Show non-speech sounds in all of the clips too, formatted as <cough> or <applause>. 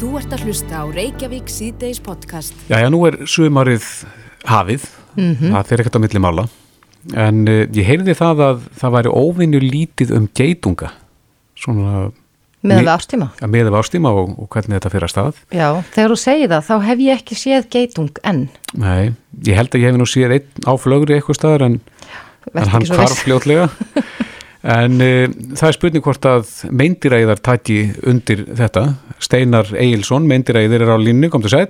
Þú ert að hlusta á Reykjavík síðdeis podcast. Já, já, nú er sumarið hafið, það fyrir ekkert á milli mála, en uh, ég heyrði það að það væri óvinnu lítið um geitunga, svona Með Ný- við ástíma. að meða við ástíma og, og hvernig þetta fyrir að stað. Já, þegar þú segir það, þá hef ég ekki séð geitung enn. Nei, ég held að ég hef nú séð einn á flögri eitthvað staðar en, en hann hvarf fljótlega. <laughs> en uh, það er spurning hvort að meindiræðar taki undir þetta. Steinar Egilson, meindiræðir er á línni, kom til sæl.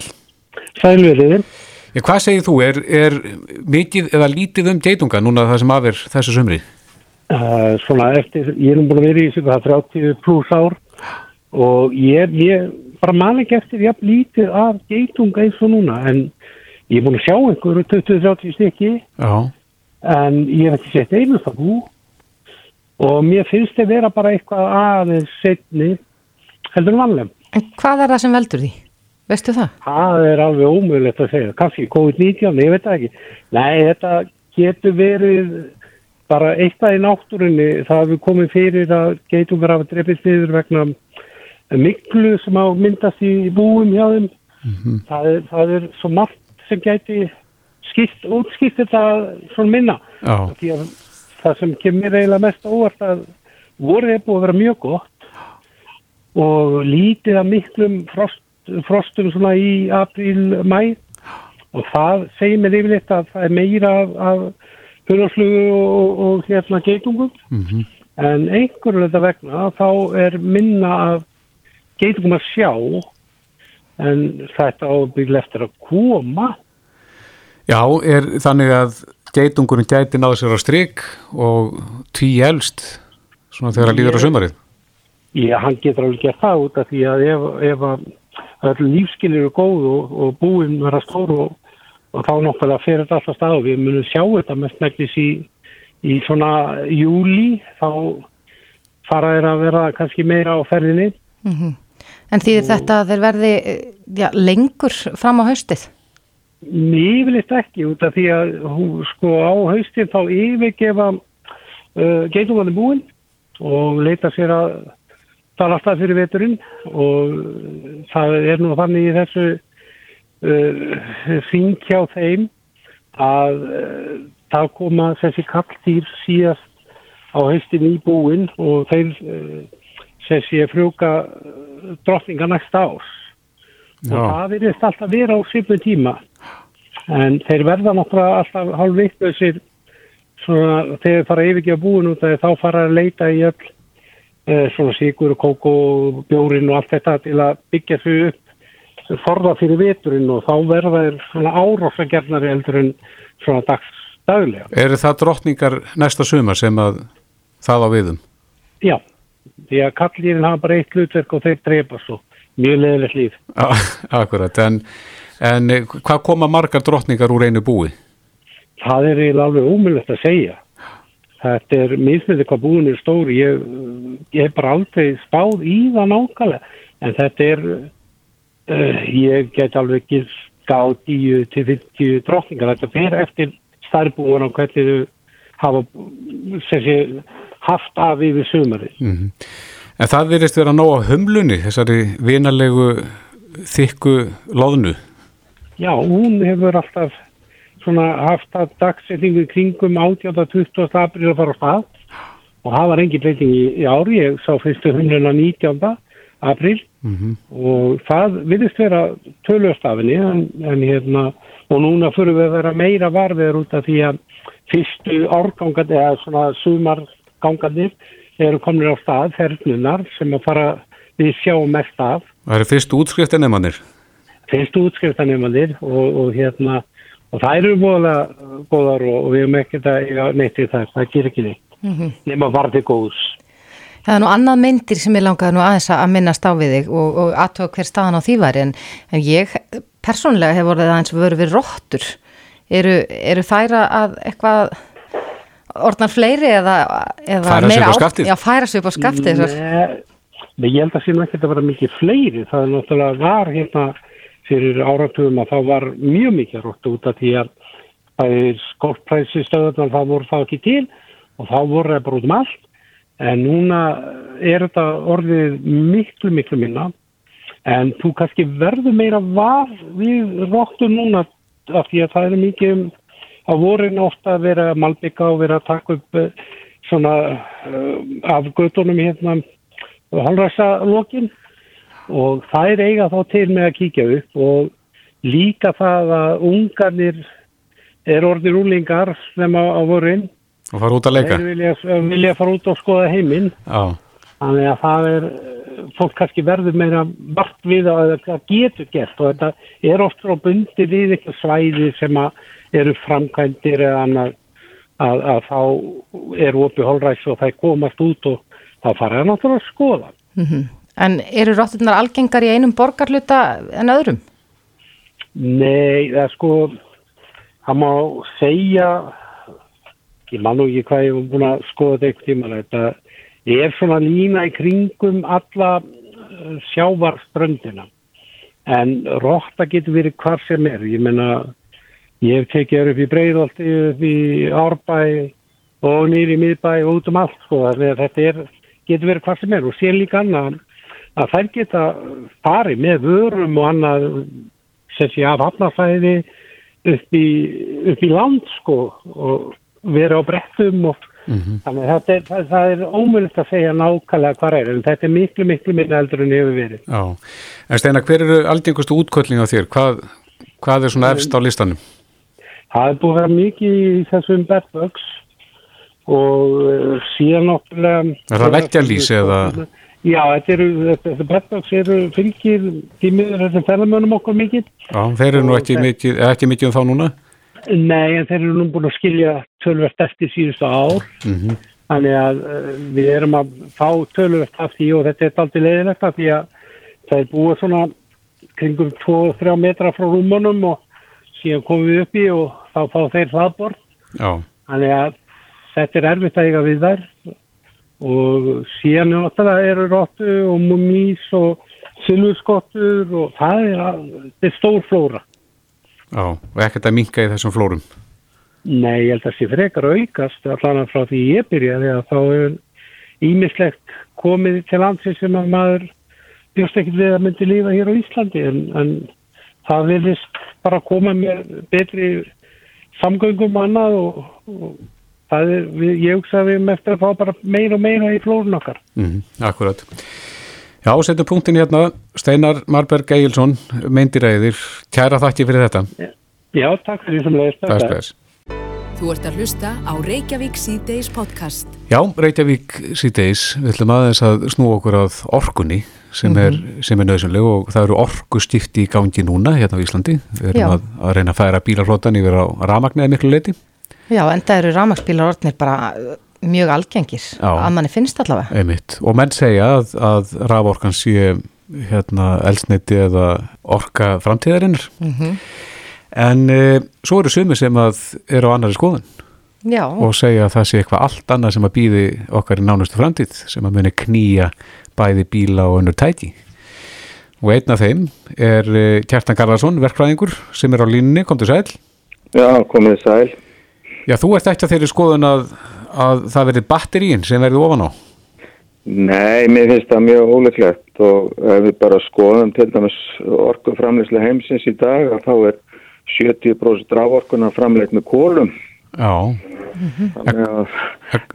Sælveriðin. Já, hvað segir þú? Er, er mikið eða lítið um geitunga núna það sem afir þessu sumri? Uh, svona eftir, ég er nú búin að vera í þessu hvað 30 pluss ár og ég, ég bara man ekki eftir jafn lítið af geitunga eins og núna en ég er búin að sjá einhverju 20-30 stykki Já, en ég hef ekki sett einust af hú og mér finnst þið vera bara eitthvað aðeins setni heldur en vanlega. En hvað er það sem veldur því? Veistu það? Það er alveg ómögulegt að segja. Kannski COVID-19, ég veit það ekki. Nei, þetta getur verið bara eitthvað í náttúrunni. Það hefur komið fyrir að geitungar hafa drefist niður vegna miklu sem á myndast í búum hjá þeim. það, er, það er svo margt sem gæti skipt, útskipt þetta svona minna. já, Því að það sem kemur eiginlega mest óvart að voruð er búið að vera mjög gott og lítið að miklum frost, frostum svona í apríl, mæ og það segir mér yfirleitt að það er meira af, af hurðarslugu og, og, hérna geitungum. Mhm, en einhverju þetta vegna þá er minna af geitungum að sjá en þetta ábygglega eftir að koma. Já, er þannig að geitungurinn gæti náðu sér á strik og tí elst svona þegar að líður á sumarið. Já, hann getur alveg gert það út af því að ef, ef að öll lífskilir eru góð og, og búin vera stór og, og þá nokkulega fyrir þetta alltaf stað og við munum sjá þetta mest megnis í, í svona júli þá fara þeir að vera kannski meira á ferðinni. En því þetta að þeir verði eh, já, lengur fram á haustið? Yfirleitt ekki út af því að hún, sko á haustin þá yfirgefa uh, geitungarnir búin og leita sér að tala alltaf fyrir veturinn og uh, það er nú þannig í þessu uh, þing hjá þeim að uh, það koma þessi kalldýr síðast á haustin í búin og þeir uh, þessi frjóka uh, drottninga næsta ás og Já, það virðist alltaf vera á svipu tíma en þeir verða náttúrulega alltaf hálf vittlausir svona þegar þeir fara að yfirgefa búin út þá fara að leita í öll uh, svona síkur og kókó og bjórin og allt þetta til að byggja þau upp forða fyrir veturinn og þá verða þeir svona árásagerðnari heldur en svona dags daglega. eru það drottningar næsta sumar sem að það á viðum? Já, því að kallýrin hafa bara eitt hlutverk og þeir drepa svo mjög leðilegt líf. <laughs> Akkurat, en, en eh, hvað koma margar drottningar úr einu búi? Það er eiginlega alveg ómjöldast að segja. Þetta er mismyndið hvað búin er stóri. Ég, ég hef bara aldrei spáð í það nákvæmlega. En þetta er, uh, ég get alveg ekki skáð 10 til 50 drottningar. Þetta fer eftir starfbúin og hvernig þau hafa þessi, haft af yfir sumarið. Mm En það virðist vera nóg á humlunni, þessari vinalegu þykku loðnu. Já, hún hefur alltaf svona haft að dagsetningu kringum 18. 20. april að fara á stað og það var engin breyting í, í ári, ég sá fyrstu hunduna 19. april Mm og það viðist vera tölustafinni en, en hérna og núna fyrir við að vera meira varfiður út af því að fyrstu árgangandi eða svona sumargangandir eru komin á stað, fernunar sem að fara við sjáum mest af Það eru fyrst útskriftinnemannir. Fyrstu útskriftanemandir og, og hérna og það eru búinlega góðar og, og við erum ekkert að eiga neitt í það, það gerir ekki neitt nema varði góðs Það er nú annað myndir sem ég langaði nú aðeins að minnast á við þig og, og aðtöða hver staðan á því væri en, en ég persónlega hef vorið aðeins verið við róttur. Eru, eru þæra að eitthvað orðnar fleiri eða, eða Færa sig meira upp á skaftið? Já, færa sig upp á skaftið. Nei, nei, ég held að síðan ekki að vera mikið fleiri það er náttúrulega var hérna fyrir áratugum að þá var mjög mikið rótt út af því að það er skortpræsi stöðunar það voru það ekki til og þá voru það bara út um allt. En núna er þetta orðið miklu miklu minna. En þú kannski verður meira var við róttu núna af því að það er mikið um á vorin ofta að vera að malbygga og vera að taka upp eh, svona uh, af göttunum hérna halræsa lokin og það er eiga þá til með að kíkja upp og líka það að ungarnir er orðir úlingar sem á, á vorin. Og fara út að leika. Vilja, vilja fara út og skoða heiminn. Já, Þannig að það er, fólk kannski verður meira vart við að það getur gert og þetta er oft frá bundi við eitthvað svæði sem að eru framkvæmdir eða annað að, að þá er opið holræs og það komast út og þá fara það náttúrulega að skoða. En eru rotturnar algengar í einum borgarluta en öðrum? Nei, það er sko, það má segja, ég man nú ekki hvað ég hef búin að skoða þetta eitthvað tíma, þetta er svona lína í kringum alla eh, sjávarströndina. En rotta getur verið hvar sem er. Ég meina, ég hef tekið upp í Breiðolti, upp í Árbæ og nýri Miðbæ og út um allt. Sko. Þetta er, getur verið hvar sem er og sér líka annað að þær geta farið með vörum og annað sem sé af hafnafæði upp í, upp í land sko og vera á brettum og þannig að er, það, það er ómögulegt að segja nákvæmlega hvað er en þetta er miklu miklu minna eldur en hefur verið. já En Steinar, hver eru algengustu útköllning á þér? Hvað, hvað er svona efst á listanum? Það er búið að vera mikið í þessum bedbugs og uh, síðan náttúrulega... Er það veggjalýs eða- Já, þetta eru, þetta bedbugs eru fylgir tímiður þessum ferðamönnum okkur mikið. Já, þeir eru nú ekki mikið, ekki mikið um þá núna Nei, en þeir eru nú búin að skilja tölvert eftir síðustu ár. mm Þannig að uh, við erum að fá tölvert því og þetta er aldrei leiðilegt af því að það er búið svona kringum 2-3 metra frá rúmunum og síðan komum við upp í og þá fá þeir hlaðbor. Já, Þannig að þetta er erfitt að eiga við þær og síðan er náttúrulega eru róttu og mumís og silfurskottur og það er, er stór flóra. já, og ekkert að minka í þessum flórum Nei, ég held að sé frekar aukast allan frá því ég byrjaði að þá er ímislegt komið til landsins sem að maður bjóst ekkert við að myndi lífa hér á Íslandi en, en það vilist bara koma með betri samgöngum annað og, og það er, við, ég hugsa að við erum eftir að fá bara meira og meira í flórun okkar. mm Akkurat Já, setjum punktin hérna Steinar Marberg Egilson, meindiræðir Kæra þakki fyrir þetta Já, takk fyrir því sem leiðist bless. Þú ert að hlusta á Reykjavík C-Days podcast. Já, Reykjavík síðdeis, við ætlum aðeins að snúa okkur að orkunni sem er, sem er nöðsynleg og það eru orkustifti í gangi núna hérna á Íslandi. Við erum að, að reyna að færa bílarflótan yfir á ramagniði miklu leiti. Já, en það eru rámaksbílar orðnir bara uh, mjög algengir, Já. að manni finnst allavega. Einmitt. Og menn segja að, að raforkan sé hérna elsneiti eða orka framtíðarinnar. En e, svo eru sumi sem að eru á annari skoðun Já, og segja að það sé eitthvað allt annað sem að býði okkar í nánustu framtíð sem að muni knýja bæði bíla og önnur tæki. Og einn af þeim er eh, Kjartan Garðarsson, verkfræðingur sem er á línunni, kom til sæl. Já, komið sæl. Já, þú ert ekki að þeirri skoðun að, að það verði batterín sem verði ofan á. Nei, mér finnst það mjög óleiklegt og ef við bara skoðum til dæmis orkuframleyslega heimsins í dag að þá er 70% raforkuna framleitt með kólum. Já,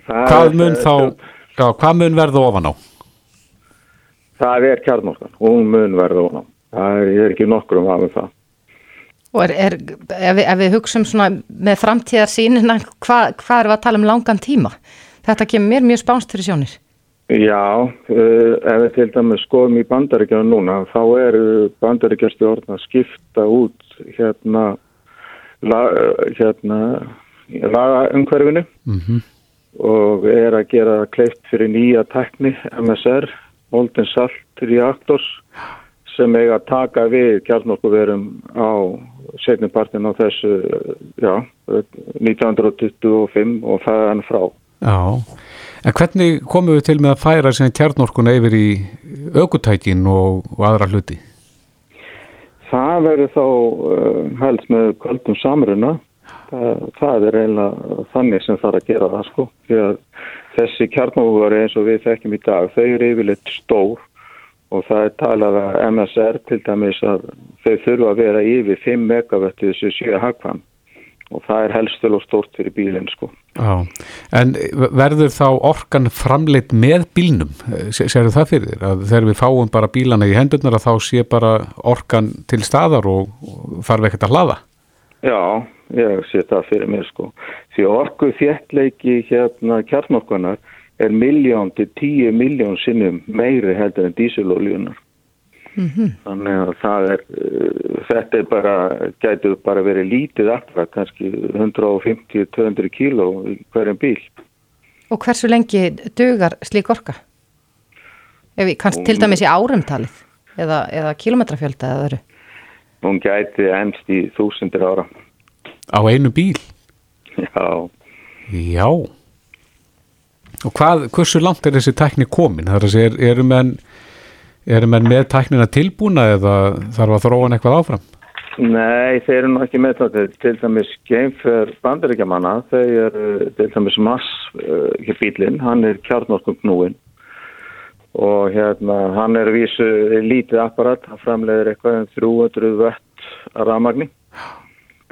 hvað mun þá, já, hvað mun verða ofan á? Það er kjarnorkan, hún mun verða ofan á. Það er, er ekki nokkur um aðeins það. Og er, er, ef, við, ef við hugsum svona með framtíðar sínina, hvað hva erum við að tala um langan tíma? Þetta kemur mér mjög spánst fyrir sjónir. Já, uh, ef við til dæmis skoðum í bandaríkjana núna, þá er bandaríkjastjórn að skipta út hérna, la, hérna laga umhverfinu Mm og er að gera kleift fyrir nýja tekni MSR, Molten Salt Reactors sem eiga að taka við kjarnorkuverum á setnipartin á þessu já, 1925 og það er hann frá. Já, en hvernig komum við til með að færa síðan kjarnorkuna yfir í aukutækin og, og aðra hluti? Það verður þá uh, helst með kvöldum samruna. Það, það er eiginlega þannig sem þarf að gera það sko. Því að þessi kjarnóðuvari eins og við þekkjum í dag, þau eru yfirleitt stór og það er talað að MSR til dæmis að þau þurfa að vera yfir 5 megavætti þessu 7 hagfam og það er helst og stórt fyrir bílinn sko. Já, en verður þá orkan framleitt með bílnum? Serðu það fyrir þér? Að þegar við fáum bara bílana í hendurnar að þá sé bara orkan til staðar og, og þarf ekkert að hlaða? Já, ég sé það fyrir mér sko. Því orku þjettleiki hérna kjarnorkunar er miljón til tíu miljón sinnum meiri heldur en dísiloljunar. Mm -hmm. Þannig að það er, uh, þetta er bara, gætu bara verið lítið aftra, kannski 150-200 kíló í hverjum bíl. Og hversu lengi dugar slík orka? Ef við kannski til dæmis í árumtalið eða, eða kilometrafjölda eða öðru? Hún gæti ennst í þúsundir ára. Á einu bíl? Já. Já. Og hvað, hversu langt er þessi tækni komin? Það er að segja, eru menn, eru menn með tæknina tilbúna eða þarf að þróa eitthvað áfram? Nei, þeir eru nú ekki með þetta. Til dæmis geimfer bandaríkjamanna, þau eru til dæmis mass uh, bílinn, hann er kjarnorkum knúin og hérna hann er vísu lítið apparat, hann framleiðir eitthvað um 300 vött ramagni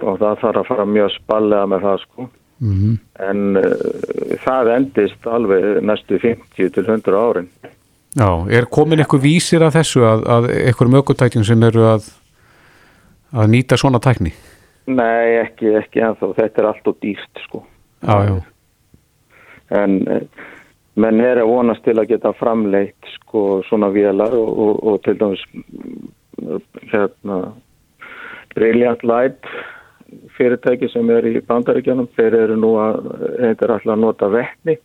og það þarf að fara mjög spallega með það sko. Mm -hmm. en uh, það endist alveg næstu 50 til 100 árin Já, er komin eitthvað vísir af þessu að, að einhverjum ökutækjum sem eru að, að nýta svona tækni? Nei, ekki, ekki ennþá, þetta er allt og dýrt sko Já, já En eh, menn er að vonast til að geta framleitt sko svona vélar og, og, og til dæmis hérna Brilliant Light fyrirtæki sem er í bandaríkjanum, þeir eru nú að, þeir eru alltaf að nota vettni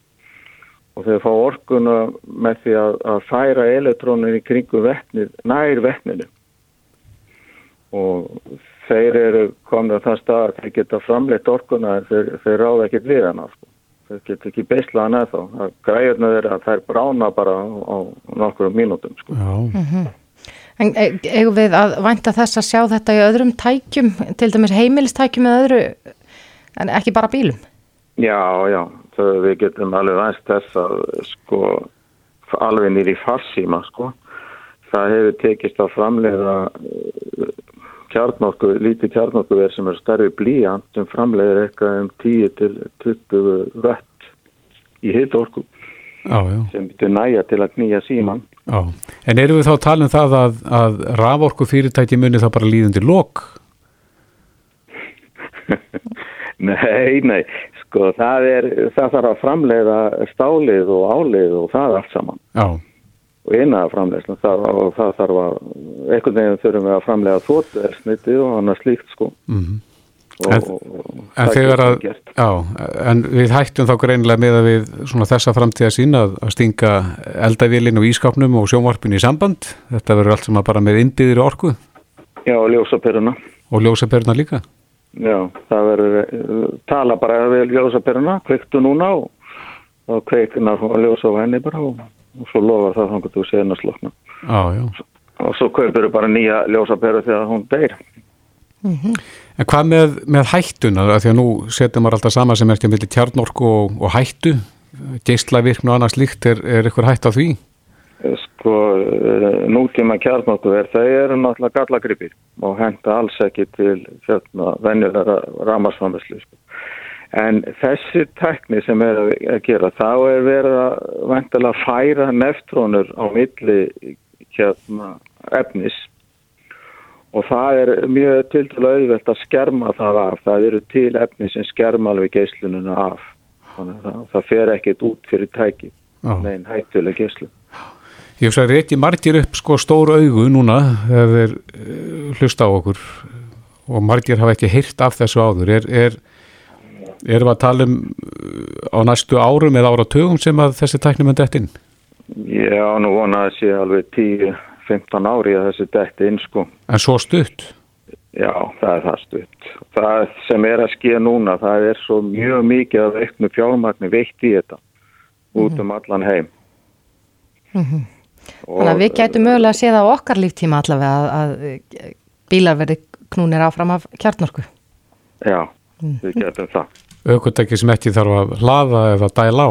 og þeir fá orkuna með því að, að færa elektrónin í kringu vettnið, nær vettninu og þeir eru komin á þann stað að þeir geta framleitt orkuna en þeir, þeir ráða ekkert við hana sko. þeir geta ekki beislaðan eða þá græðurna þeir að þær brána bara á, á nokkur mínútum sko. Já mm -hmm. En eigum við að vænta þess að sjá þetta í öðrum tækjum, til dæmis heimilistækjum eða öðru, en ekki bara bílum? Já, já, það við getum alveg vænst þess að sko alveg nýri farsíma sko. Það hefur tekist að framleiða kjarnorku, lítið kjarnorkuverð sem er starfi blíjant sem framleiðir eitthvað um 10 til 20 vött í hitorku sem betur næja til að knýja síman. Já, en eru við þá að tala um það að, að raforku fyrirtæki muni þá bara líðundi lok? <laughs> nei, nei, sko það er, það þarf að framleiða stálið og álið og það allt saman. Já. Og eina framleiðsla, það, það þarf að, einhvern veginn þurfum við að framleiða þóttuðersniti og annað slíkt sko. Mm -hmm. Og, En, og, og, en, að, já, en við hættum þá greinilega með að við svona þessa framtíða sín að, að stinga eldavélinn og ískapnum og sjónvarpin í samband. Þetta verður allt sem að bara með innbyðir orku. Já, og ljósaperuna. Og ljósaperuna líka. Já, það verður, tala bara við ljósaperuna, kveiktu núna og, og kveikna og ljósa á henni bara og, og svo lofa það þannig að þú séðin að slokna. Já, já. Og svo kaupir þú bara nýja ljósaperu þegar hún deyr. Mm -hmm. En hvað með, með hættuna? Því að nú setjum maður alltaf sama sem er ekki milli tjarnorku og, og hættu. Geislavirkn og annars líkt, er, er ykkur hætt á því? Sko, nútíma kjarnorku er það eru náttúrulega gallagripir og henda alls ekki til hérna, venjulega ramarsframverslu. Sko. En þessi tekni sem er að gera, þá er verið að vantilega færa neftrónur á milli hérna, efnis og það er mjög til til auðvelt að skerma það af. Það eru til efni sem skerma alveg geislununa af. Það, það fer ekkit út fyrir tæki með einn hættuleg geislun. Ég veist að reyti margir upp sko stóru augu núna þegar þeir uh, hlusta á okkur og margir hafa ekki heyrt af þessu áður. Er, er, erum að tala um á næstu árum eða áratögum sem að þessi tækni myndi eftir inn? Já, nú vonaði sé alveg 10-15 ári að þessi dætti inn sko. En svo stutt? Já, það er það stutt. Það sem er að skilja núna, það er svo mjög mikið að veiknu fjármagni veikt í þetta út um allan heim. Mm -hmm. Þannig að við gætum mögulega að sé það á okkar líftíma allavega að, að bílar verði knúnir áfram af kjartnorku. Já, mm. við getum það. Ökutæki sem ekki þarf að hlaða eða dæla á?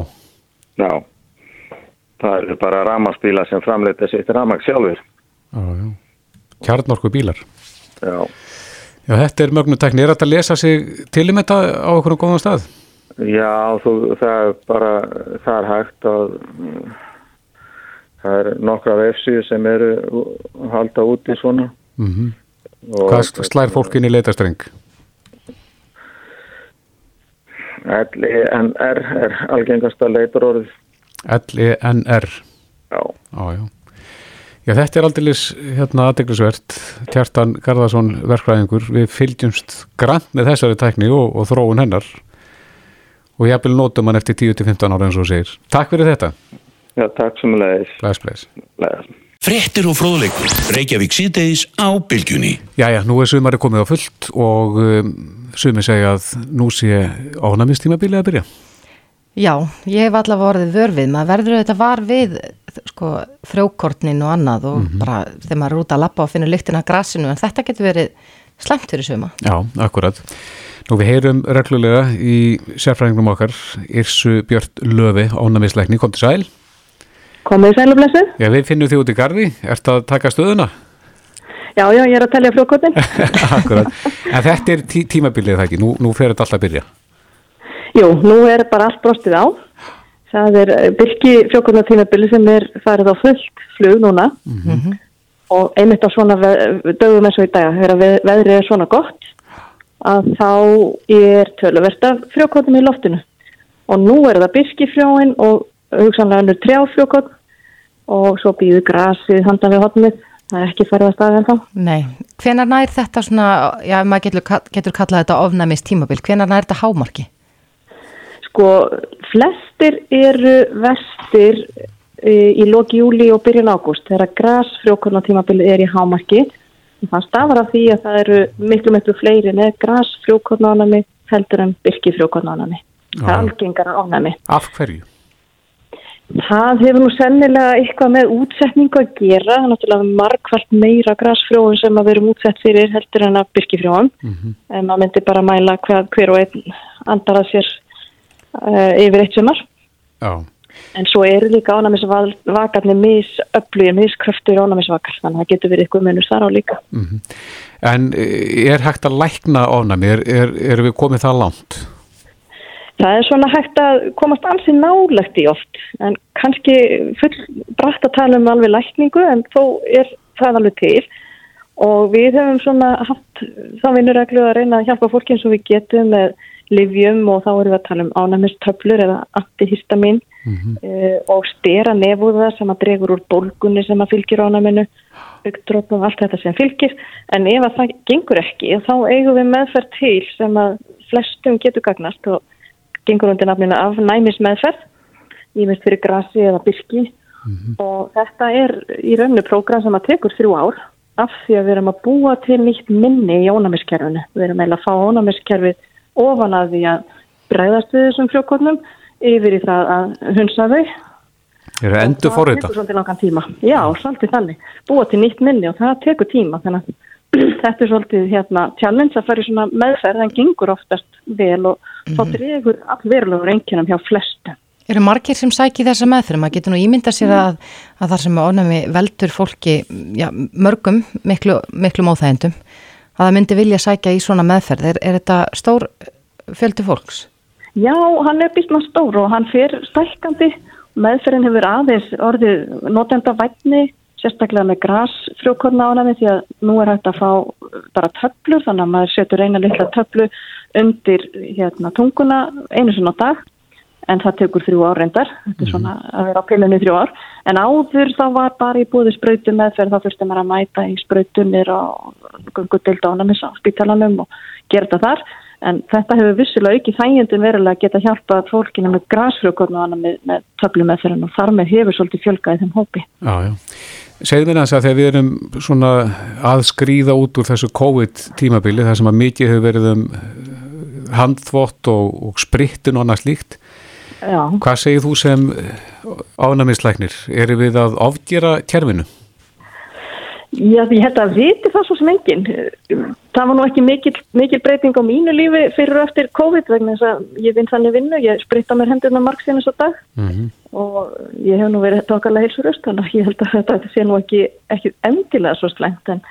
Já, það eru bara ramagsbílar sem framleita sitt ramag sjálfur. Já, já. Kjarnorku bílar. Já, Já, þetta er mögnutekni. Er þetta að lesa sig til um þetta á okkur góðan stað? Já þú, það er bara, það er hægt að það er nokkra vefsíu sem eru að halda úti svona. Mm Og- Hvað slær fólk inn í leitastreng? LNR er algengasta leitarorðið. L-E-N-R. Já, Já, já. Já, þetta er aldrei hérna aðdeglisvert. Kjartan Garðarsson verkfræðingur. Við fylgjumst grant með þessari tækni og, og þróun hennar og ég vil nótum hann eftir 10-15 ára eins og segir. Takk fyrir þetta. já takk sem leiðis. Bless, bless. Leiðis. Fréttir og fróðleikur. Reykjavík síðdeis á bylgjunni. Jæja, nú er sumari komið á fullt og um, sumi segja að nú sé ánæmistímabilið að byrja. Já, ég hef allavega orðið vörfið, maður verður auðvitað var við sko, frjókornin og annað og bara þegar maður er út að lappa og finnur lyktina af grasinu en þetta getur verið slemt fyrir suma. Já, akkurat. Nú við heyrum reglulega í sérfræðingum okkar Irsu Björn Löfi ánæmisleikni, kom til sæl. Komið sæl og blessuð? Já, við finnum því út í gardi. Ertu að taka stöðuna? Já, já, ég er að telja frjókortin. <laughs> akkurat. En þetta er tí tímabilið það ekki. Nú, nú fer þetta alltaf að byrja. Jú, nú er bara allt brostið á. Það er eh, byrki frjókornatímabili sem er farið á fullt flug núna og einmitt á svona dögum eins og í dag, þegar ve veðrið er svona gott, að þá er töluvert af frjókornum í loftinu. Og nú er það byrkifrjóin og hugsanlega önnur trjáfrjókorn og svo býður grasið handan við hotnið. Það er ekki farið að staða en þá. Nei, hvenar nær þetta svona, já, maður getur, getur kallað þetta ofnæmis tímabil, hvenar nær þetta hámarki? Sko, flestir eru vestir e, í loki júli og byrjun ágúst þegar grasfrjókornatímabilið er í hámarki. Það stafar af því að það eru miklu miklu fleiri með grasfrjókornánami heldur en byrkifrjókornánami. Það er algengara ánami. Af hverju? Það hefur nú sennilega eitthvað með útsetningu að gera. Það er náttúrulega margfald meira grasfrjóun sem að verum útsett fyrir heldur en að byrkifrjóun. En maður myndi bara mæla hvað, hver og einn andar að sér uh, yfir eitt sumar. Já. En svo eru líka ánæmisvakarnir misöflugir, miskröftur ánæmisvakar, þannig að það getur verið eitthvað munur þar á líka. En eh, er hægt að lækna ofnæmi? Er, er, er við komið það langt? Það er svona hægt að komast ansi nálegt í oft, en kannski full brætt að tala um alveg lækningu, en þó er það alveg til. Og við höfum svona haft þá vinnureglu að reyna að hjálpa fólki eins og við getum með livjum og þá erum við að tala um ánæmistöflur eða antihistamin uh, og stera nefúða sem að dregur úr bólgunni sem að fylgir ánæminu, augdróp og allt þetta sem fylgir. En ef að það gengur ekki, þá eigum við meðferð til sem að flestum getur gagnast og gengur undir nafninu af næmismeðferð, veist fyrir grasi eða byrki og þetta er í rauninu prógram sem að tekur þrjú ár af því að við erum að búa til nýtt minni í ónæmiskerfinu. Við erum eiginlega að fá ónæmiskerfið ofan að því að bregðast við þessum frjókornum yfir í það að hunsa þau. Er það endur forrita? Já, svolítið þannig. Búa til nýtt minni og það tekur tíma. Þannig að <clears throat> þetta er svolítið hérna, challenge að fara í svona meðferð en gengur oftast vel og þá dregur allverulegur einkennum hjá flestu. Eru margir sem sæki þessa meðferð? Maður getur nú ímynda sér að, að þar sem ofnæmi veldur fólki já, mörgum miklu, miklu móþægendum, að það myndi vilja sækja í svona meðferð. Er, er þetta stór fjöldi fólks? Já, hann er býstna stór og hann fer stækkandi. Meðferðin hefur aðeins orðið notenda vætni, sérstaklega með grasfrjókorna ánæmi því að nú er hægt að fá bara töflur, þannig að maður setur eina litla töflu undir hérna, tunguna einu sinna á dag en það tekur þrjú ár reyndar, þetta er svona að vera á pillinu í þrjú ár, en áður þá var bara í búði sprautu meðferð, þá þurfti maður að mæta í sprautunir og gungudild ánæmis á spítalanum og gera þetta þar, en þetta hefur vissilega ekki þægjendin verulega að geta hjálpa fólkinu með grasfrjókornu og annað með, með töflu meðferðin og þar með hefur svolítið fjölgað í þeim hópi. Já, já. Segðu mér þess að þegar við erum svona að skrýða út úr þessu COVID-tímabili, það sem að mikið hefur verið um handþvott og, og sprittin og annað slíkt, Já. hvað segir þú sem ánæmisleiknir? Erum við að ofgera kerfinu? Já, ég held að viti það svo sem enginn. Það var nú ekki mikil, mikil breyting á mínu lífi fyrir og eftir COVID vegna þess að ég vinn þannig vinnu, ég spritta mér hendurna margsins á dag mm -hmm. og ég hef nú verið tókarlega heilsuröst þannig að ég held að þetta sé nú ekki, ekki endilega svo slengt en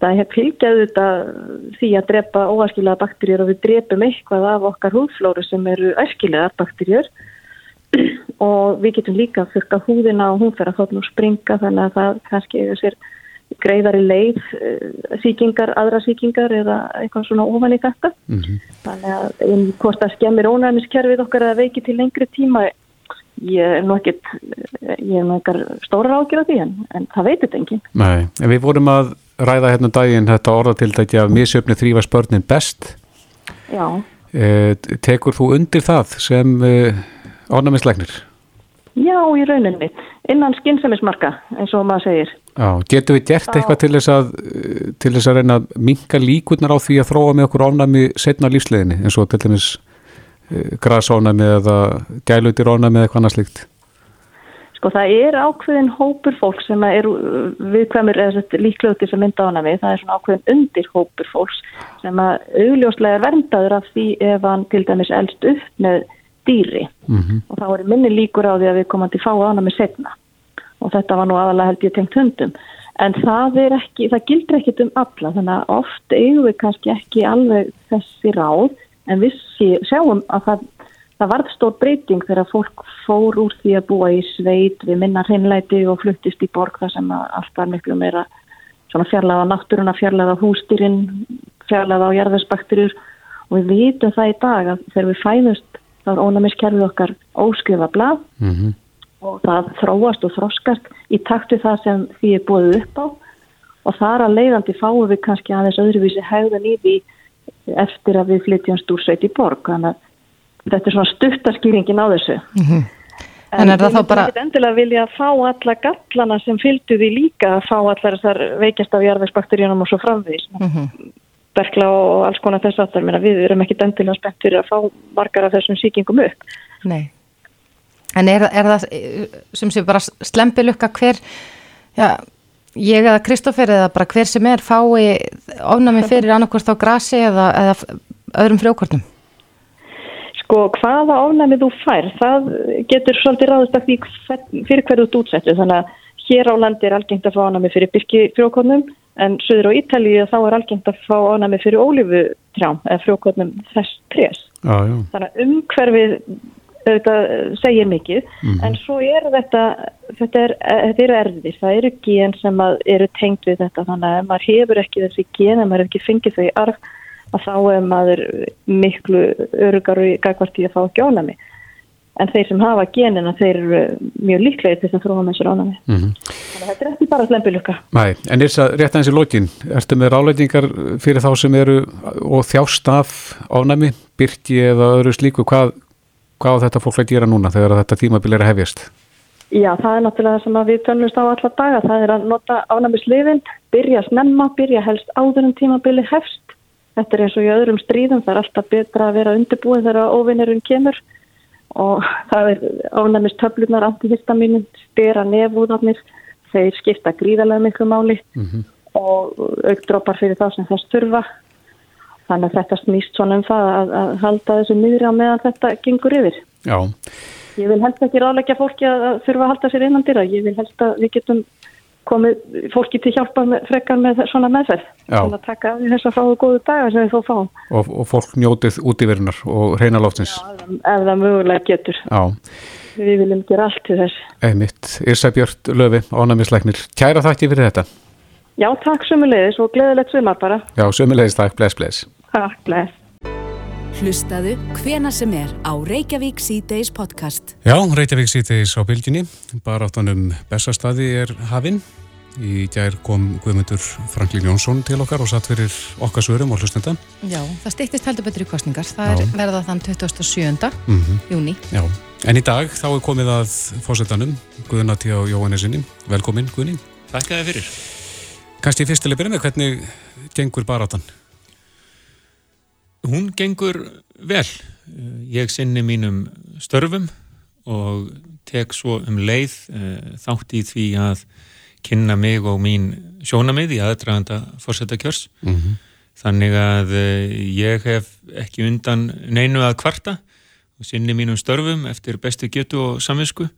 það hef fylgjaðu þetta því að drepa óæskilega bakterjur og við drepum eitthvað af okkar húðflóru sem eru æskilega bakterjur og við getum líka fyrka húðina og hún fer að þótt nú springa þannig að það kannski er sér greiðari leið uh, síkingar, aðra síkingar eða eitthvað svona ofan í þetta. Mm -hmm. þannig að um, hvort það skemmir ónæmiskerfið okkar að veiki til lengri tíma ég er nú ekkit ég er nú ekkar stóra ágjör af því en, en það veitir enginn. Nei, en við vorum að ræða hérna um daginn þetta orðatildæki að misjöfni þrýfa spörnin best. Já, eh, tekur þú undir það sem eh, ánæmislegnir? já í rauninni. Innan skynsæmismarka eins og maður segir. Já, getum við gert eitthvað til þess að eh, til þess að reyna að minka líkurnar á því að þróa með okkur ánæmi setna lífsleginni eins og til dæmis uh, grasánæmi eða gælutir ánæmi eða eitthvað annað slíkt? Sko það er ákveðin hópur fólk sem er viðkvæmur eða líklegu til þess að mynda ánæmi það er svona ákveðin undir hópur fólks sem að augljóslega er verndaður af því ef hann til dæmis elst upp með dýri. Mm og þá er minni líkur á því að við komandi fá ánæmi setna og þetta var nú aðalega held ég tengt hundum. En það er ekki, það gildur ekkit um alla þannig að oft eigum við kannski ekki alveg þessi ráð. En við sjáum að það, það varð stór breyting þegar fólk fór úr því að búa í sveit við minna hreinlæti og fluttist í borg þar sem að allt var miklu meira svona fjarlæða náttúruna, fjarlæða hústýrin fjarlæða á jarðarsbakterjur og við vitum það í dag að þegar við fæðust þá er ónæmiskerfið okkar óskrifa blað -hmm. og það þróast og þroskast í takt við það sem því er búið upp á. Og þar að leiðandi fáum við kannski aðeins öðruvísi hegðan í því eftir að við flytjumst úr sveit í borg. Þannig að þetta er svona stuttarskýringin á þessu. En er það þá bara- Ég endilega vilja fá alla gallana sem fylgdu því líka að fá allar þessar veikjast af jarðvegsbakteríunum og svo framvís berkla og alls konar þess aftar Meina, við erum ekki endilega spennt fyrir að fá margar af þessum sýkingum upp Nei. En er, er það sem sé bara slempilukka hver, já, ég eða Kristoffer eða bara hver sem er fái ofnami fyrir annarkvort á grasi eða, eða öðrum frjókortum? Sko, hvaða ofnæmi þú fær, það getur svolítið hver- fyrir hverju þú útsettu. Þannig að hér á landi er algengt að fá ofnæmi fyrir byrkifrjókornum en söður á Ítalíu þá er algengt að fá ofnæmi fyrir ólífutrjám eða frjókornum þess trés. Já, já, Þannig að umhverfið auðvitað segir mikið. En svo er þetta, þetta, er, þetta eru erfðir, það eru gen sem eru tengt við þetta. Þannig að maður hefur ekki þessi gen, maður hefur ekki fengið þau í arf að þá er maður miklu örugar og gagvart í að fá ekki ánæmi. En þeir sem hafa genina, þeir eru mjög líklegir til þess að þróa með sér ánæmi. Mhm. Þannig að þetta er ekki bara slembilukka. Nei, en er það rétt aðeins í lokin ertu með ráleitingar fyrir þá sem eru og þjást af ánæmi byrki eða öðru slíku hvað, hvað þetta fólk að gera núna þegar þetta tímabil er að hefjast Já, það er náttúrulega það sem við tönnumst á alla daga. Það er að nota ánæmislifin, byrja snemma, byrja helst áður en tímabili hefst. Þetta er eins og í öðrum stríðum, það er alltaf betra að vera undirbúið þegar óvinnurinn kemur og það er ánæmistöflunar, antihistaminin, stera nefúðarnir, þeir skipta gríðarlega miklu máli og aukdrópar fyrir þá sem þess þurfa. Þannig að þetta snýst svona um það að, að halda þessu miðri á meðan þetta gengur yfir. Já, Ég vil helst ekki ráðleggja fólki að að þurfa að halda sér innan dýra. Ég vil helst að við getum komið fólki til hjálpa með, frekar með svona meðferð. Já. Til að taka af því þess að fáu góðu daga sem við þó fáum. og, og fólk njótið útíverunar og reyna loftins Ef, ef það mögulega getur. Já, Við viljum gera allt til þess. einmitt, Irsa Björn Löfi, ánæmislegnir Kæra þakki fyrir þetta Já, takk sömulegis og gleðilegt sumar bara. Já, sömulegist takk, bless, bless Takk, bless. Hlustaðu hvena sem er á Reykjavík C-Days podcast. Já, Reykjavík sýtis á bylginni, baráttanum Bessastadi er hafinn. Í gær kom Guðmundur Franklín Jónsson til okkar og satt fyrir okkar svörum og hlustenda. Já, það stýttist heldur betur í kostningar. Það Já. er verða þann 27. Mm júni. Já, en í dag þá er komið að fórsetanum, Guðnati á Jóhannesinni. Velkomin, Guðni. Þakka þið fyrir. Kannski fyrst til að byrja með, hvernig gengur baráttan? Hún gengur vel. Ég sinni mínum störfum og tek svo um leið eh, þátt í því að kynna mig og mín sjónamið í aðdraganda fórsetakjörs mm -hmm. þannig að uh, ég hef ekki undan neinu að kvarta og sinni mínum störfum eftir bestu getu og samvinsku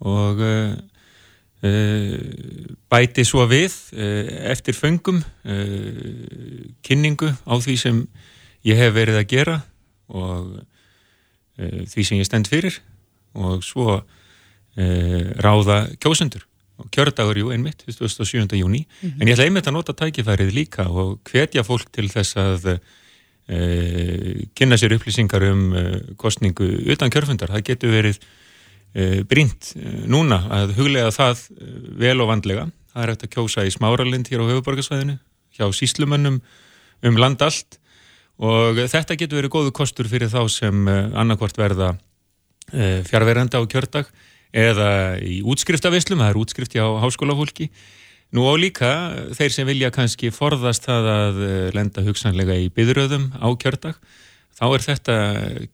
og uh, uh, bæti svo við eftir föngum kynningu á því sem ég hef verið að gera og því sem ég stend fyrir og svo ráða kjósendur og kjördagur, jú, einmitt, 27. júni mm -hmm. en ég ætla einmitt að nota tækifærið líka og hvetja fólk til þess að e, kynna sér upplýsingar um e, kostningu utan kjörfundar, það getur verið e, brínt núna að huglega það vel og vandlega það er hægt að kjósa í smáralind hér á höfuborgarsvæðinu, hjá síslumönnum um land allt og þetta getur verið góðu kostur fyrir þá sem annarkvort verða fjárveranda á kjördag eða í útskriftavislum, það er útskrift hjá háskólafólki. Nú á líka þeir sem vilja kannski forðast það að eh, lenda hugsanlega í byðröðum á kjördag, þá er þetta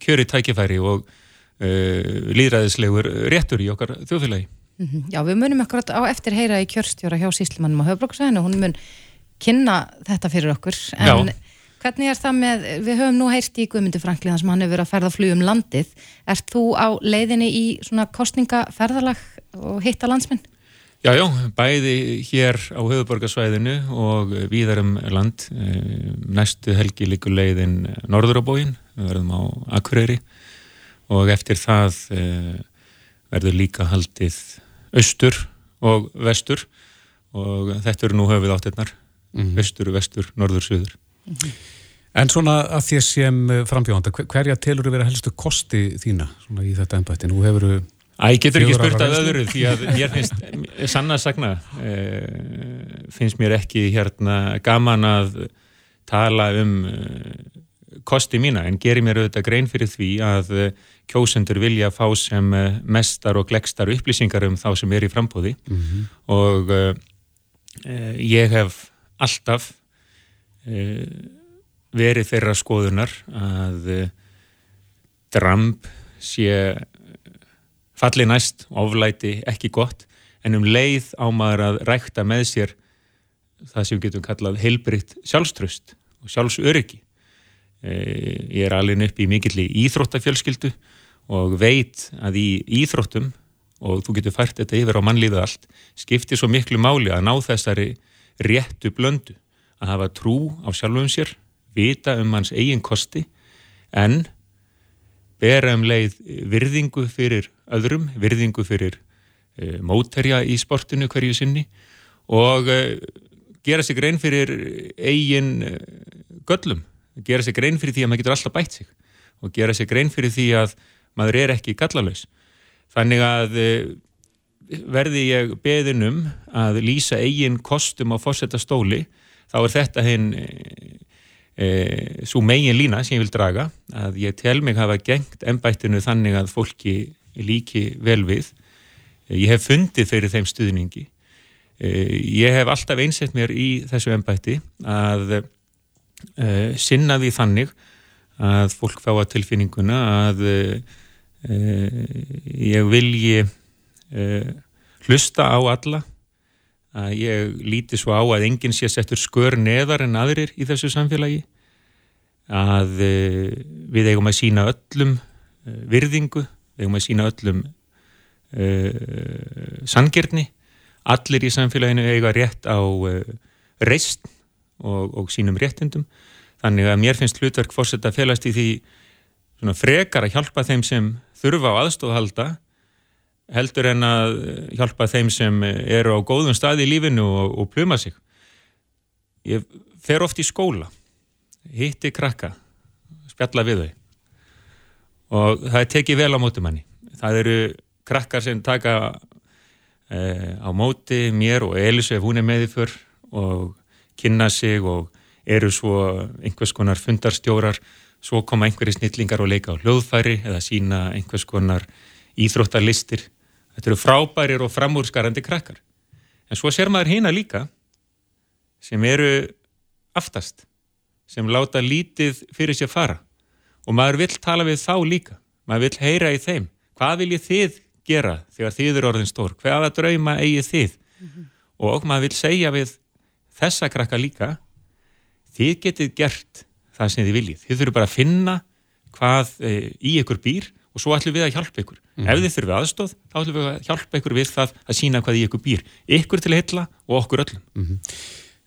kjöri tækifæri og uh, líðræðislegur réttur í okkar þjóðfélagi. Mm -hmm. Já, við munum akkurat á eftir heyra í kjörstjóra hjá síslumannum á höfbróksvæðinu, hún mun kynna þetta fyrir okkur, en Já. Hvernig er það með, við höfum nú heyrst í Guðmundur Franklíðan sem hann hefur verið að ferða flugum landið. Erst þú á leiðinni í svona kostningaferðalag og hitta landsminn? Já, já, bæði hér á höfuborgarsvæðinu og víðarum land. Eh, næstu helgi líkur leiðin norður á bóin, við verðum á Akureyri og eftir það eh, verður líka haldið austur og vestur og þetta eru nú höfuð áttirnar, mm -hmm. austur, vestur, norður, söður. Mm -hmm. En svona að því sem eh, frambjóðanda, hverja telur þú verið að helstu kosti þína í þetta ennbætti? Nú hefur þú... Æ, getur ekki spurt að öðru því að mér finnst, sann að sagna, e, finnst mér ekki hérna gaman að tala um e, kosti mína en gerir mér auðvitað grein fyrir því að kjósendur vilja fá sem mestar og glekstar upplýsingar um þá sem er í frambóði mm -hmm. og e, ég hef alltaf Eh, verið þeirra skoðunar að eh, dramb sé falli næst, oflæti ekki gott, en um leið ámaður að rækta með sér það sem við getum kallað heilbritt sjálfströst og sjálfsöryggi. Eh, ég er alveg upp í mikill í íþróttafjölskyldu og veit að í íþróttum, og þú getur fært þetta yfir á mannlíðu allt, skiptir svo miklu máli að ná þessari réttu blöndu að hafa trú á sjálfum sér, vita um hans eigin kosti en bera um leið virðingu fyrir öðrum, virðingu fyrir e, mótterja í sportinu hverju sinni og e, gera sig grein fyrir eigin e, göllum, gera sig grein fyrir því að maður getur alltaf bætt sig og gera sig grein fyrir því að maður er ekki gallalös. Þannig að verði ég beðinum að lýsa eigin kostum á fórsetta stóli þá er þetta hinn e, e, svo megin lína sem ég vil draga að ég tel mig hafa gengt ennbættinu þannig að fólki líki vel við. Ég hef fundið fyrir þeim stuðningi. E, ég hef alltaf einsett mér í þessu ennbætti að e, sinna því þannig að fólk fá að tilfinninguna að ég vilji hlusta á alla að ég líti svo á að enginn sé settur skör neðar en aðrir í þessu samfélagi að eh, við eigum að sína öllum eh, virðingu, við eigum að sína öllum uh, sangirni allir í samfélaginu eiga rétt á uh, reist og, og sínum réttindum. Þannig að mér finnst hlutverk fórsett að felast í því frekar að hjálpa þeim sem þurfa á aðstofhalda heldur en að hjálpa þeim sem eru á góðum staði í lífinu og, og pluma sig. Ég fer oft í skóla, hitti krakka, spjalla við þau og það er tekið vel á móti manni. Það eru krakkar sem taka eh, á móti mér og Elis ef hún er með því fyrr og kynna sig og eru svo einhvers konar fundarstjórar, svo koma einhverjir snillingar og leika á hljóðfæri eða sína einhvers konar íþróttarlistir Þetta eru frábærir og framúrskarandi krakkar. En svo ser maður hýna líka sem eru aftast, sem láta lítið fyrir sér fara og maður vill tala við þá líka, maður vill heyra í þeim. Hvað viljið þið gera þegar þið eru orðin stór? Hvaða drauma eigið þið? Mm -hmm. og maður vil segja við þessa krakka líka þið getið gert það sem þið viljið þið þurfum bara að finna hvað e, í ykkur býr og svo ætlum við að hjálpa ykkur. Mm. ef þið þurfum aðstóð, þá ætlum við að hjálpa ykkur við það að sína hvað í ykkur býr. Ykkur til heilla og okkur öllum. Mm -hmm.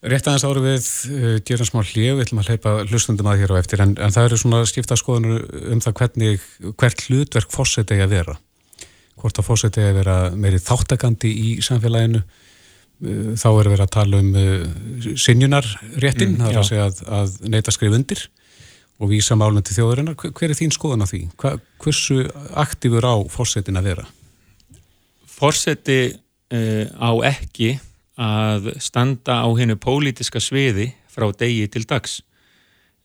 Rétt aðeins áru við uh, gerum smá hljöf, við ætlum að hleypa hlustundum að hér á eftir en, en það eru svona skipta skoðanur um það hvernig hvert hlutverk fórseti að vera. Hvort að fórseti að vera meiri þáttakandi í samfélaginu. Uh, þá er verið að tala um uh, sinjunarréttin, mm, það er að segja að, að neyta skrif undir og vísa málun til þjóðurinnar. Hver er þín skoðan á því? Hva, hversu aktífur á fórsetin að vera? Fórseti uh, á ekki að standa á hennu pólitiska sviði frá degi til dags.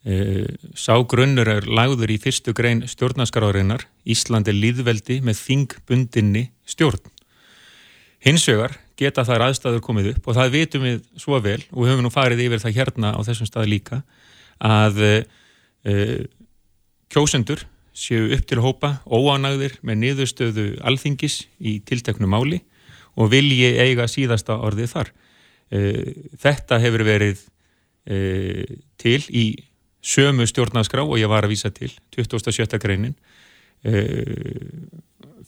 Uh, sá grunnur er lagður í fyrstu grein stjórnaskarárinnar Íslandi líðveldi með þingbundinni stjórn. Hinsvegar geta þær aðstæður komið upp og það vitum við svo vel og við höfum nú farið yfir það hérna á þessum stað líka að uh, uh, kjósendur séu upp til hópa óanagðir með niðurstöðu alþingis í tilteknu máli og vilji eiga síðasta orðið þar. Uh, þetta hefur verið uh, til í sömu stjórnarskrá og ég var að vísa til, 27. greinin.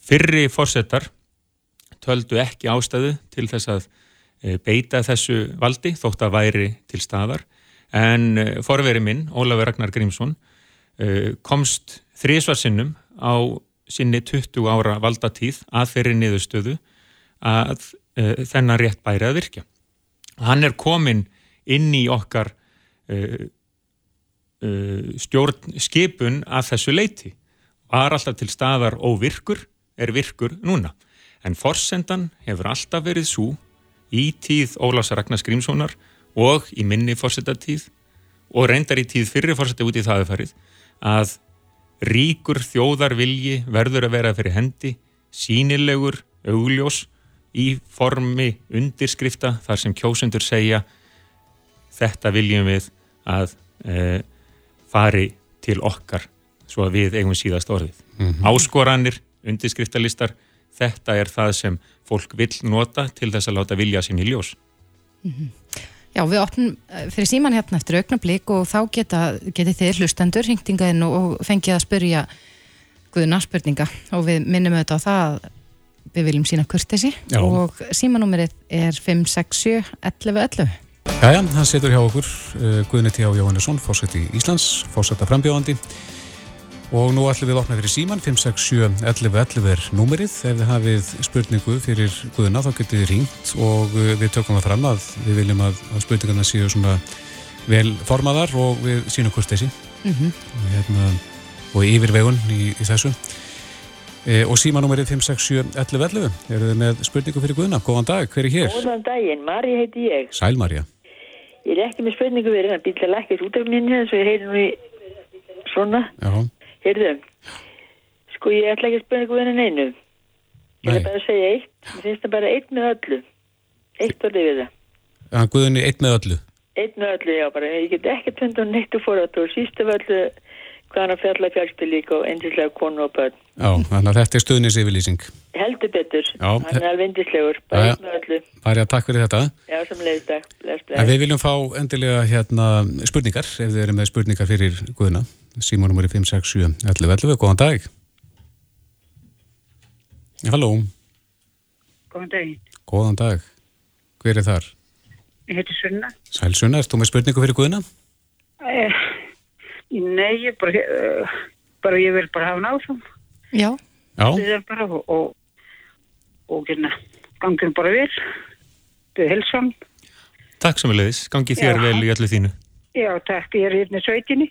Fyrri fórsetar töldu ekki ástæðu til þess að beita þessu valdi þótt að væri til staðar en eh, forveri minn, Ólafur Ragnar Grímsson eh, komst þrísvarsinnum á sinni 20 ára valdatíð að þeirri niðurstöðu að uh, þennan rétt bæri að virka. Hann er komin inn í okkar skipun að þessu leiti. Var alltaf til staðar óvirkur, er virkur núna. En forsendan hefur alltaf verið svo í tíð Ólafs Ragnar Grímssonar og í minni fórsetatíð og reyndar í tíð fyrir fórseti út í þaðufarið að ríkur þjóðar vilji verður að vera fyrir hendi, sínilegur, augljós í formi undirskrifta þar sem kjósendur segja þetta viljum við að e, fari til okkar svo að við eigum síðast orðið. Mm -hmm. Áskoranir, undirskriftarlistar, þetta er það sem fólk vil nota til þess að láta vilja sín í ljós. Mm -hmm. Já, við opnum eh, fyrir síman hérna eftir augnablík og þá geta, geti þið hlustendur hringtingaðinn og fengið að spyrja guðuna spurninga og við minnum auðvitað á það að við viljum sína kurtesi og símanúmerið er 567 1111. Jæja, hann setur hjá okkur uh, Guðni T. Jóhannesson, fórsett í Íslands, fórsett af frambjóðandi Og nú ætlum við að opna fyrir síman 567 1111 er númerið. Ef þið hafið spurningu fyrir Guðuna þá getur þið ringt og uh, við tökum það fram að við viljum að, að spurningarna séu svona vel formaðar og við sínum kursteysi mm -hmm. og, hérna, og yfir vegun í, í þessu. E, og símanúmerið 567 1111 eru þið með spurningu fyrir Guðuna. Góðan dag, hver er hér? Góðan daginn, Marja heiti ég. Sæl Marja. Ég er ekki með spurningu fyrir en býtla lækkist út af minni eins og ég heiti nú í svona. Já. Heyrðu, sko ég ætla ekki að spyrja einhverjum en einu. Ég ætla bara að segja eitt. Mér finnst það bara eitt með öllu. Eitt orðið við það. Já, Guðinni, eitt með öllu. Eitt með öllu, já, bara. Ég get ekki tvönd og neitt og fórat og síst af öllu hvaðan að fjalla fjárspil líka og endislega konu og börn. Já, þannig að þetta er stuðnisyfirlýsing. Heldur betur. Já. Þannig að alveg endislegur. Bara eitt með öllu. Bara takk fyrir þetta. Já, sem leiðist takk. En við viljum fá endilega hérna spurningar, ef þið eru með spurningar fyrir Guðina. Símónum er í 567 1111, góðan dag Halló Góðan dag Góðan dag, hver er þar? Ég heiti Sunna Sæl Sunna, erst þú með spurningu fyrir Guðina? Eh, nei, ég bara, uh, bara ég vil bara hafa náðum Já Já bara, og, og, og hérna, gangið bara vel Þau helsam Takk leiðis, gangið þér Já. vel í öllu þínu Já, takk, ég er hérna sveitinni.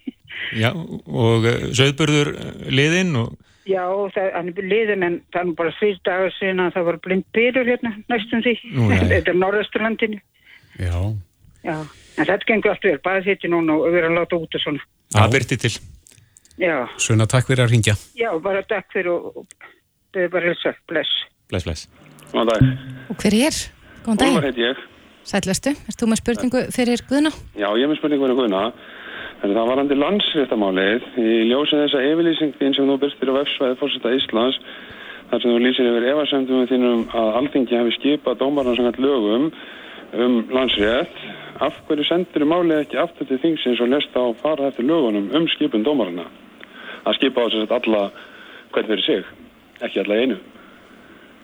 Já, og uh, söðburður uh, liðinn og... Já, það, hann er liðinn en það er bara því dagar síðan að það var blind byrjur hérna næstum því. <laughs> Þetta er norðasturlandinu. Já. Já, en þetta gengur allt vel, bara þetta núna og við erum að láta út og svona. Það byrti til. Já. Svona takk fyrir að ringja. Já, bara takk fyrir og þau er bara hilsa, bless. Bless, bless. Góðan dag. Og hver er? Góðan dag. Góðan heit ég. Sætlastu, erst þú með spurningu fyrir Guðna? Já, ég er með spurningu fyrir Guðna. En það var hann til landsréttamálið í ljósið þessa yfirlýsingin sem þú byrstir á vefsvæði fórsetta Íslands þar sem þú lýsir yfir efasemdum þínum að alþingi hefði skipað dómarnarsangant lögum um landsrétt, af hverju sendur málið ekki aftur til þingsins og lesta á fara eftir lögunum um skipun dómarana? Að skipa á þess að alla hvern fyrir sig, ekki alla einu.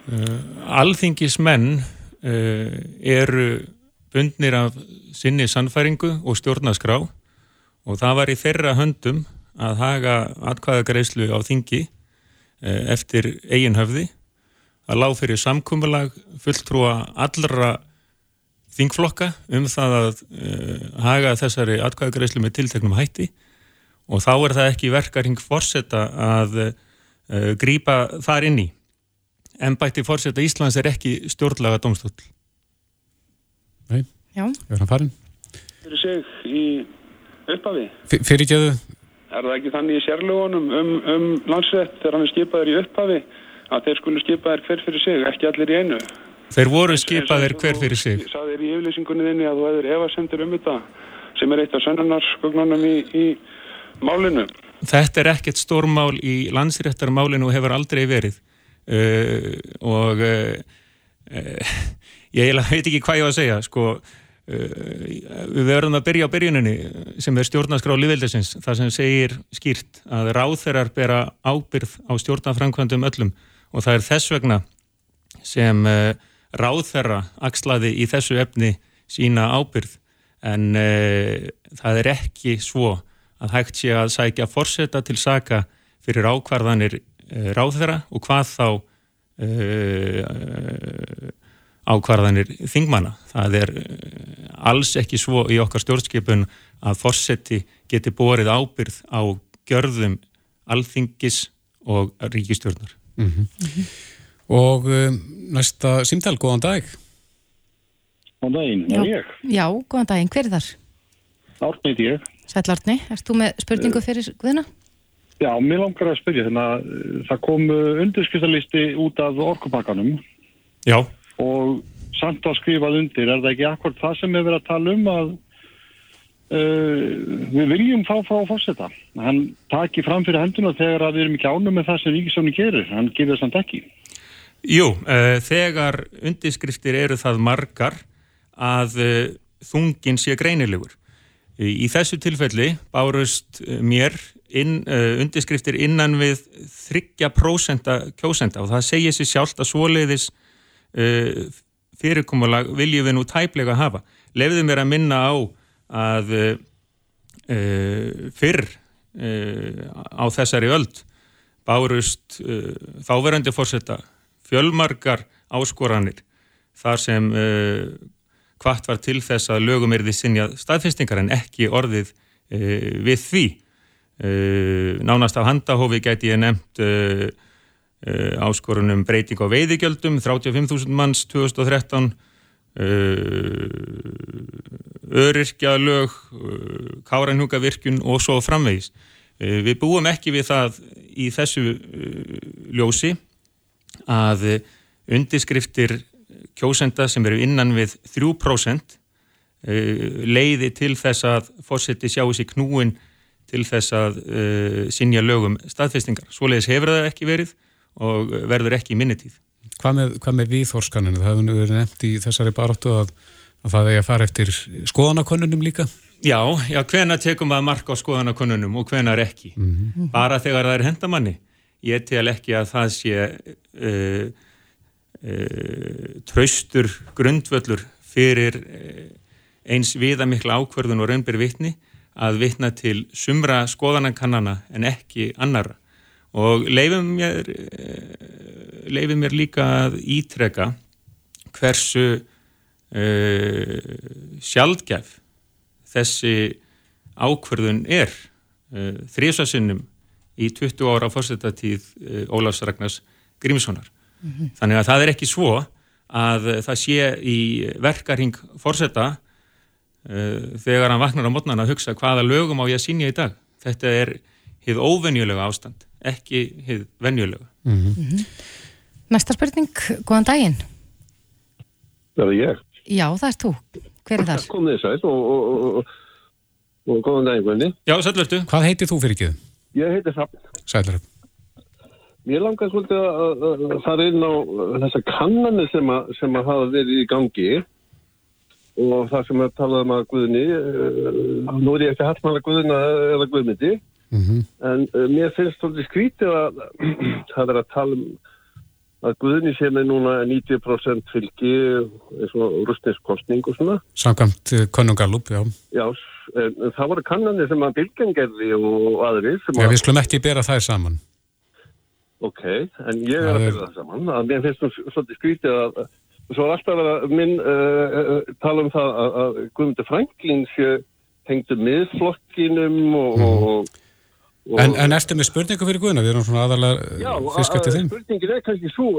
Uh, alþingismenn uh, eru bundnir af sinni sannfæringu og stjórnaskrá og það var í þeirra höndum að haga atkvæðagreislu á þingi uh, eftir eigin höfði að lág fyrir samkúmulag fulltrúa allra þingflokka um það að uh, haga þessari atkvæðagreyslu með tilteknum hætti og þá er það ekki verkaring fórseta að uh, grýpa þar inn í. Embætti fórseta Íslands er ekki stjórnlaga domstól. Nei, Já. er hann farin? Fyrir sig í upphafi. Fyrirgeðu? Er það ekki þannig í sérlugunum um, um landsrétt þegar hann er skipaður í upphafi að þeir skulu skipaður hver fyrir sig, ekki allir í einu? Þeir voru skipaðir hver fyrir sig. Þú saðir í yfirlýsingunni þinni að þú hefur efasendur um þetta sem er eitt af sönnunarskuglanum í, í málinu. Þetta er ekkert stórmál í landsréttarmálinu og hefur aldrei verið uh, og uh, uh, <laughs> ég veit ekki hvað ég var að segja sko við verðum að byrja á byrjuninni sem er stjórnarskrá lífveldisins það sem segir skýrt að ráþeirar bera ábyrð á stjórnafrankvæmdum öllum og það er þess vegna sem ráþeira axlaði í þessu efni sína ábyrð en uh, það er ekki svo að hægt sé að sækja forseta til saka fyrir ákvarðanir uh, ráþeira og hvað þá uh, ákvarðanir þingmanna. Það er alls ekki svo í okkar stjórnskipun að forseti geti borið ábyrð á gjörðum alþingis og ríkistjórnar. Mm -hmm. Og um, næsta símtál, góðan dag. Góðan daginn, er ég? Já, góðan daginn, hver er þar? Árni er ég. Sæll Árni, erst þú með spurningu fyrir Guðina? Já, mér langar að spyrja þannig að það kom undirskristallisti út af orkupakkanum. Já. Og samt að skrifað undir, er það ekki akkord það sem við verðum að tala um að uh, við viljum þá frá fórseta. Hann taki fram fyrir henduna þegar að við erum ekki ánum með það sem Ríkisóni gerir. Hann gerir það samt ekki. Jú, uh, þegar undirskriftir eru það margar að uh, þungin sé greinilegur. Í, í þessu tilfelli bárust mér inn, uh, undirskriftir innan við 30% kjósenda og það segir sér sjálft að svoleiðis fyrirkomulag viljum við nú tæplega hafa. Lefðu mér að minna á að fyrr á þessari öld bárust þáverandi fórsetta fjölmargar áskoranir þar sem uh, hvart var til þess að lögum er því sinja staðfinstingar en ekki orðið uh, við því. Uh, nánast af handahófi gæti ég nefnt áskorunum breyting á veiðigjöldum, 35.000 manns 2013, öryrkjalög, káranhugavirkjun og svo framvegis. Við búum ekki við það í þessu ljósi að undirskriftir kjósenda sem eru innan við 3% leiði til þess að fórseti sjáu sér knúin til þess að uh, sinja lögum staðfestingar. Svoleiðis hefur það ekki verið og verður ekki í minnitíð. Hvað með, hvað með viðþórskaninu? Það hefur verið nefnt í þessari baróttu að, að það er að fara eftir skoðanakonunum líka? Já, já, hvena tekum við að marka á skoðanakonunum og hvenar ekki? Mm -hmm. Bara þegar það er hendamanni. Ég tel ekki að það sé uh, uh, traustur grundvöllur fyrir uh, eins viðamikla ákverðun og raunbyr vittni að vittna til sumra skoðanakannana en ekki annara. Og leifum mér, leifum mér líka að ítreka hversu sjálfgæf þessi ákverðun er þrísasinnum í 20 ára fórsetatíð Ólafs Ragnars Grímssonar. Mm -hmm. Þannig að það er ekki svo að það sé í verkaring fórseta uh, þegar hann vaknar á mótnan að hugsa hvaða lögum á ég að sínja í dag. Þetta er hið óvenjulega ástand, ekki hið venjulega. Mm -hmm. Næsta spurning, góðan daginn. Það er ég. Já, það er þú. Hver er þar? Komðið sæl og, og, og, og góðan daginn, Guðni. Já, sælvertu. Hvað heitir þú fyrir ekki? Ég heitir Hrafn. Sælvertu. Mér langar svolítið að fara inn á þessa kannanir sem, sem að hafa verið í gangi og það sem er talað um að Guðni, uh, nú er ég ekki hartmann að Guðna eða Guðmyndi, Mm -hmm. en uh, mér finnst svolítið skrítið að <clears throat> það er að tala um að Guðni sé með núna 90% fylgi eins og rustniskostning og svona. Samkvæmt uh, Konungalup, já. Já, en það voru kannanir sem að Bilgen gerði og aðri. sem Já, að- við skulum ekki bera þær saman. Ok, en ég er að er- byrja það saman. Að mér finnst nú svolítið skrítið að, að svo er alltaf að minn uh, tala um það að, að Guðmundur Franklín sé hengdu miðflokkinum og, og, og En, en ertu með spurningu fyrir Guðna? Við erum svona aðalega Já, fisk eftir að- þeim. spurningin er kannski svo,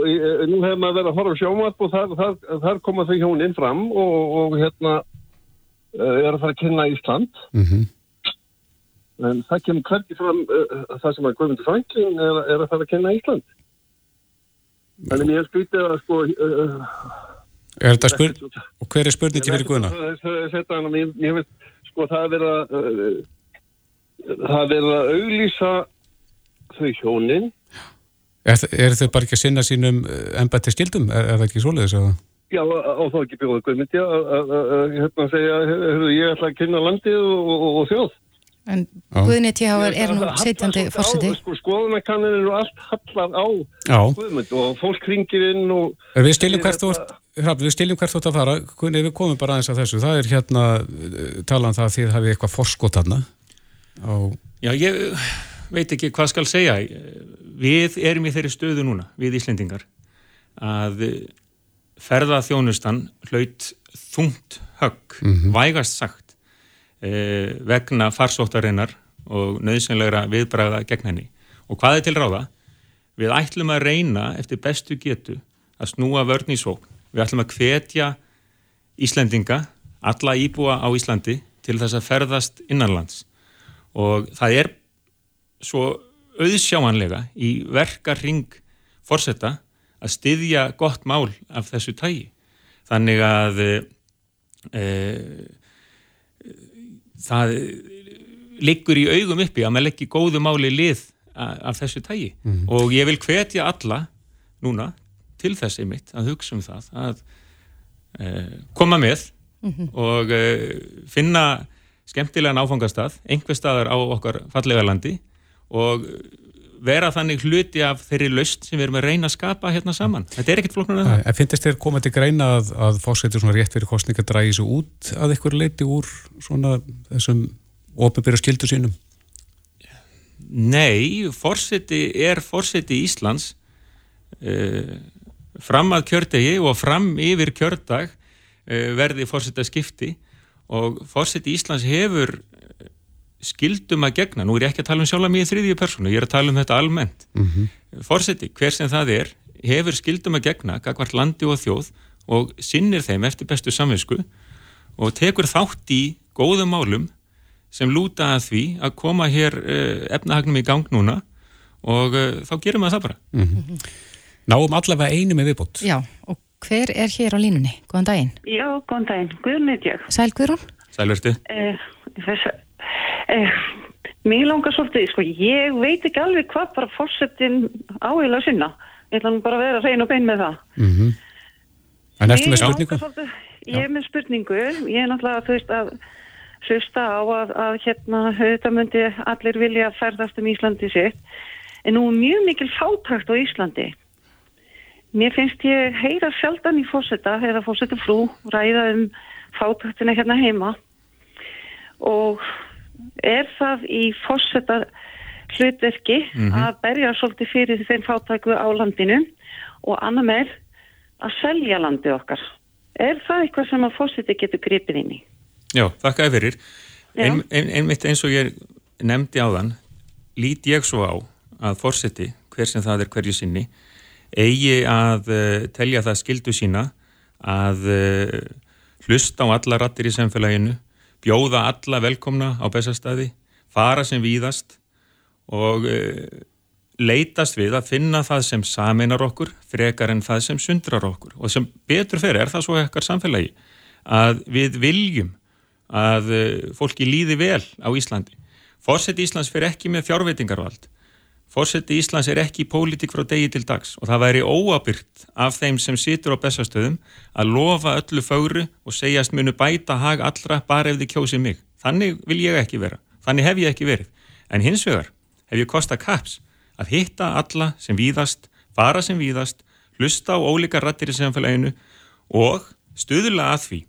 nú hefur maður verið að horfa á sjómarp og þar, þar, þar koma þau hjónin fram og, og hérna er að fara að kynna Ísland Mm -hmm. en það kemur hvergi fram e, það sem að Guðmundur Franklin er, er að fara að kynna Ísland Þannig mér skrítið að sko e, Er þetta spurning? Og hver er spurningi fyrir Guðna? Þetta hann að mér, sko það er að e, það er að auglýsa þau hjónin Er, er þau bara ekki að sinna sínum embætti skildum? Er, er það ekki svoleiðis? Að... Já, og þá ekki bjóða Guðmundi að hérna segja, heyrðu, ég ætla að kynna landið og, og, og þjóð. En Guðni T.H. er nú sitjandi fórseti. Sko, skoðunarkannir eru allt hallar á Já. Guðmund og fólk kringir inn og... Við stiljum hvert þú ert, Hrafn, við stiljum hvert þú ert að fara, Guðni, við komum bara aðeins að þessu. Það er hérna eh, talað um það að þið hafið eitthvað forskot þarna. Á... Já, ég veit ekki hvað skal segja. Við erum í þeirri stöðu núna, við Íslendingar, að ferða þjónustan hlaut þungt högg, vægast sagt, eh, vegna farsóttarinnar og nöðsynlegra viðbræða gegn henni. Og hvað er til ráða? Við ætlum að reyna eftir bestu getu að snúa vörn í sókn. Við ætlum að hvetja Íslendinga, alla íbúa á Íslandi til þess að ferðast innanlands og það er svo auðsjáanlega í verkarring forsetta að styðja gott mál af þessu tægi. Þannig að e, það liggur í augum uppi að maður leggja góðu máli lið af þessu tægi Mhm. og ég vil hvetja alla núna til þess einmitt að hugsa um það að e, koma með Mhm. og e, finna skemmtilegan áfangastað, einhver staðar á okkar fallega landi og vera þannig hluti af þeirri löst sem við erum að reyna að skapa hérna saman. Þetta er ekkert flokknar en það. En finnst þér koma til greina að, að fórsættir svona rétt fyrir kostninga drægi svo út að ykkur leiti úr svona þessum ofinbyrju skildu sínum? Nei, forseti er forseti Íslands uh, fram að kjördegi og fram yfir kjördag uh, verði forseta skipti og forseti Íslands hefur skildum að gegna, nú er ég ekki að tala um sjálf mig í þriðju personu, ég er að tala um þetta almennt Mhm. forseti, hver sem það er hefur skildum að gegna, gagvart landi og þjóð og sinnir þeim eftir bestu samvinsku og tekur þátt í góðum málum sem lúta að því að koma hér uh, efnahagnum í gang núna og uh, þá gerum við það bara. Mhm. Náum allavega einu með viðbót. Já, og hver er hér á línunni? Góðan daginn. Já, góðan daginn. Guðrún heit ég. Sæl Guðrún? Sælvertu. Eh, eh, mér langar svolítið, sko, ég veit ekki alveg hvað bara fórsetin áheila sinna. Ég ætla nú bara að vera að reyna og bein með það. Mm En ertu með spurningu? svolítið- Ég er með spurningu. Ég er náttúrulega, þú veist, að hlusta á að, að hérna, þetta myndi allir vilja ferðast um Íslandi sitt. En nú er mjög mikil fátækt á Íslandi. Mér finnst ég heyra sjaldan í fórseta eða fórseta frú ræða um fátæktina hérna heima og er það í fórseta hlutverki Mhm. að berja svolítið fyrir þeim fátæku á landinu og annar með að selja landið okkar. Er það eitthvað sem að fórseti getur gripið inn í? Já, þakka. Já. Ein, ein, einmitt eins og ég nefndi á þann, lít ég svo á að forseti, hver sem það er hverju sinni, eigi að uh, telja það skildu sína að uh, hlusta á alla rattir í samfélaginu, bjóða alla velkomna á bestastæði, fara sem víðast og uh, leitast við að finna það sem saminar okkur frekar en það sem sundrar okkur og sem betur fyrir er það svo ekkar samfélagi að við viljum að uh, fólki líði vel á Íslandi. Fórseti Íslands fyrir ekki með fjárveitingarvald. Fórseti Íslands er ekki pólitík frá degi til dags og það væri óabyrt af þeim sem situr á bestastöðum að lofa öllu fögru og segjast munu bæta hag allra bara ef þið kjósið mig. Þannig vil ég ekki vera. Þannig hef ég ekki verið. En hins vegar hef ég kosta kaps að hitta alla sem víðast, fara sem víðast, hlusta á ólíka rattir í samfélaginu og stuðla að því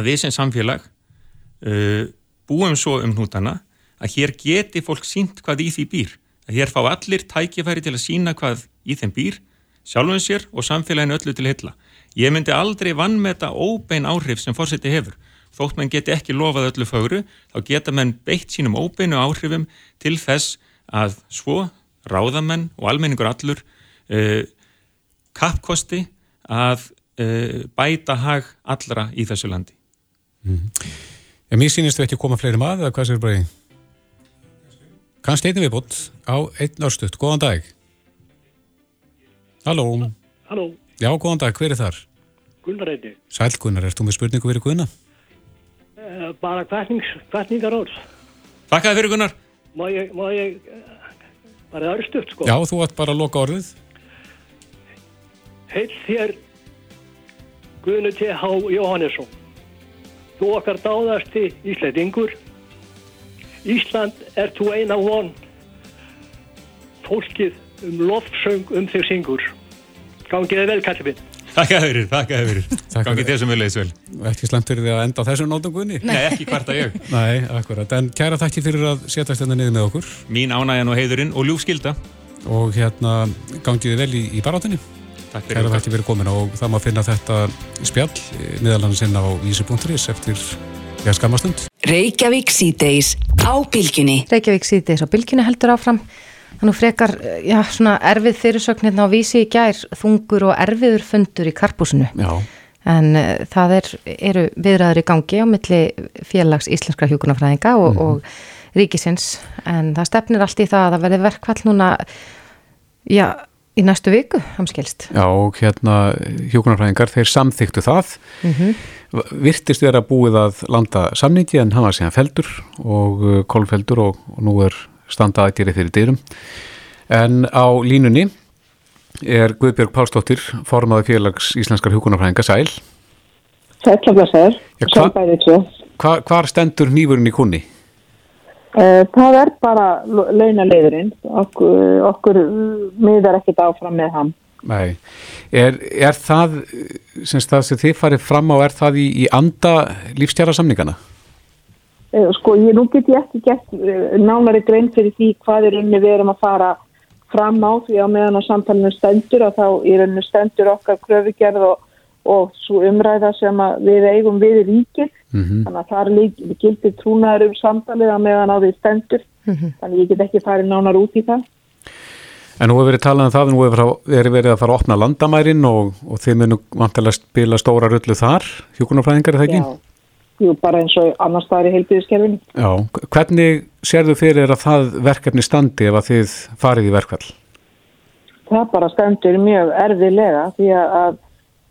að við sem samfélag uh, búum svo um hnútana að hér geti fólk sínt hvað í því býr að hér fá allir tækifæri til að sína hvað í þeim býr, sjálfum sér og samfélaginu öllu til hitla. Ég myndi aldrei vannmeta óbein áhrif sem fórseti hefur. Þótt menn geti ekki lofað öllu fögru, þá geta menn beitt sínum óbeinu áhrifum til þess að svo ráðamenn og almenningur allur uh, kappkosti að uh, bæta hag allra í þessu landi. Mm. En mér sínist þú ekki að koma fleiri maður eða hvað sér bara í? Kannski einnig viðbútt á einn örstuðt. Góðan dag. Halló. Halló. Já, góðan dag. Hver er þar? Gunnar heiti. Sæl Gunnar, ert þú með spurningu fyrir Gunnar? Uh, bara kvartningar orð. Takk að fyrir Gunnar. Má ég, má ég, uh, bara örstuðt sko. Já, þú ætti bara að loka orðið. Heil þér Gunnar T.H. Jóhannesson. Þú okkar dáðasti Íslandingur. Ísland er þú eina von. Fólkið um loftsöng um þig syngur. Gangið þið vel, kallið minn. Takk að fyrir, takk að fyrir. Gangið þér sem við leiðis vel. Ekki slemtur þið að enda á þessum nótum Gunni? Nei, ekki hvarta ég. <laughs> Nei, akkurat. En kæra þakki fyrir að setjast hérna niður með okkur. Mín ánægjan og heiðurinn og ljúfskilda. Og hérna gangið þið vel í, í barátunni. Takk fyrir. Kæra þakki fyrir komin og það má finna þetta spjall meðal hann sinna á vísi.is eftir skamastund. Reykjavík síðdeis á bylginni. Reykjavík síðdeis á bylginni heldur áfram. Þannig frekar, já, svona erfið fyrirsögn hérna á vísi í gær, þungur og erfiður fundur í karpúsinu. Já. En uh, það er, eru viðræður í gangi á milli félags íslenskra hjókunarfræðinga og, mm. og ríkisins. En það stefnir allt í það að það verði verkvall núna, já, í næstu viku, hamskilst. Já, og hérna hjókunarfræðingar, þeir samþyktu það. Mm -hmm virtist vera búið að landa samningi en hann var síðan feldur og uh, kolfeldur og, og nú er standað aðgerið fyrir dyrum. En á línunni er Guðbjörg Pálsdóttir formaði félags Íslenskar hugunarfræðinga Sæl. Sæl, hva, hva, Hvar stendur nýfurinn í kunni? Uh, það er bara launalegurinn okkur, okkur miðar ekkit áfram með hann Nei, er, er það sem það sem þið farið fram á, er það í, í anda lífstjara samningana? Sko, ég nú get ég ekki gett nánari grein fyrir því hvað er unni við erum að fara fram á því á meðan á samtalenu stendur og þá er unni stendur okkar kröfugerð og, og svo umræða sem við eigum við í ríkið mm -hmm. þannig að það er líka gildir trúnaður um samtalið á meðan á því stendur mm -hmm. þannig ég get ekki farið nánar út í það En nú hefur verið talað um það, nú hefur verið að fara að opna landamærin og, og þið munum vantilega spila stóra rullu þar, hjókunarfræðingar er það ekki? Já, jú, bara eins og annars það er í heilbíðiskerfinu. Já, hvernig sérðu fyrir að það verkefni standi ef að þið farið í verkvall? Það bara standur mjög erfiðlega því að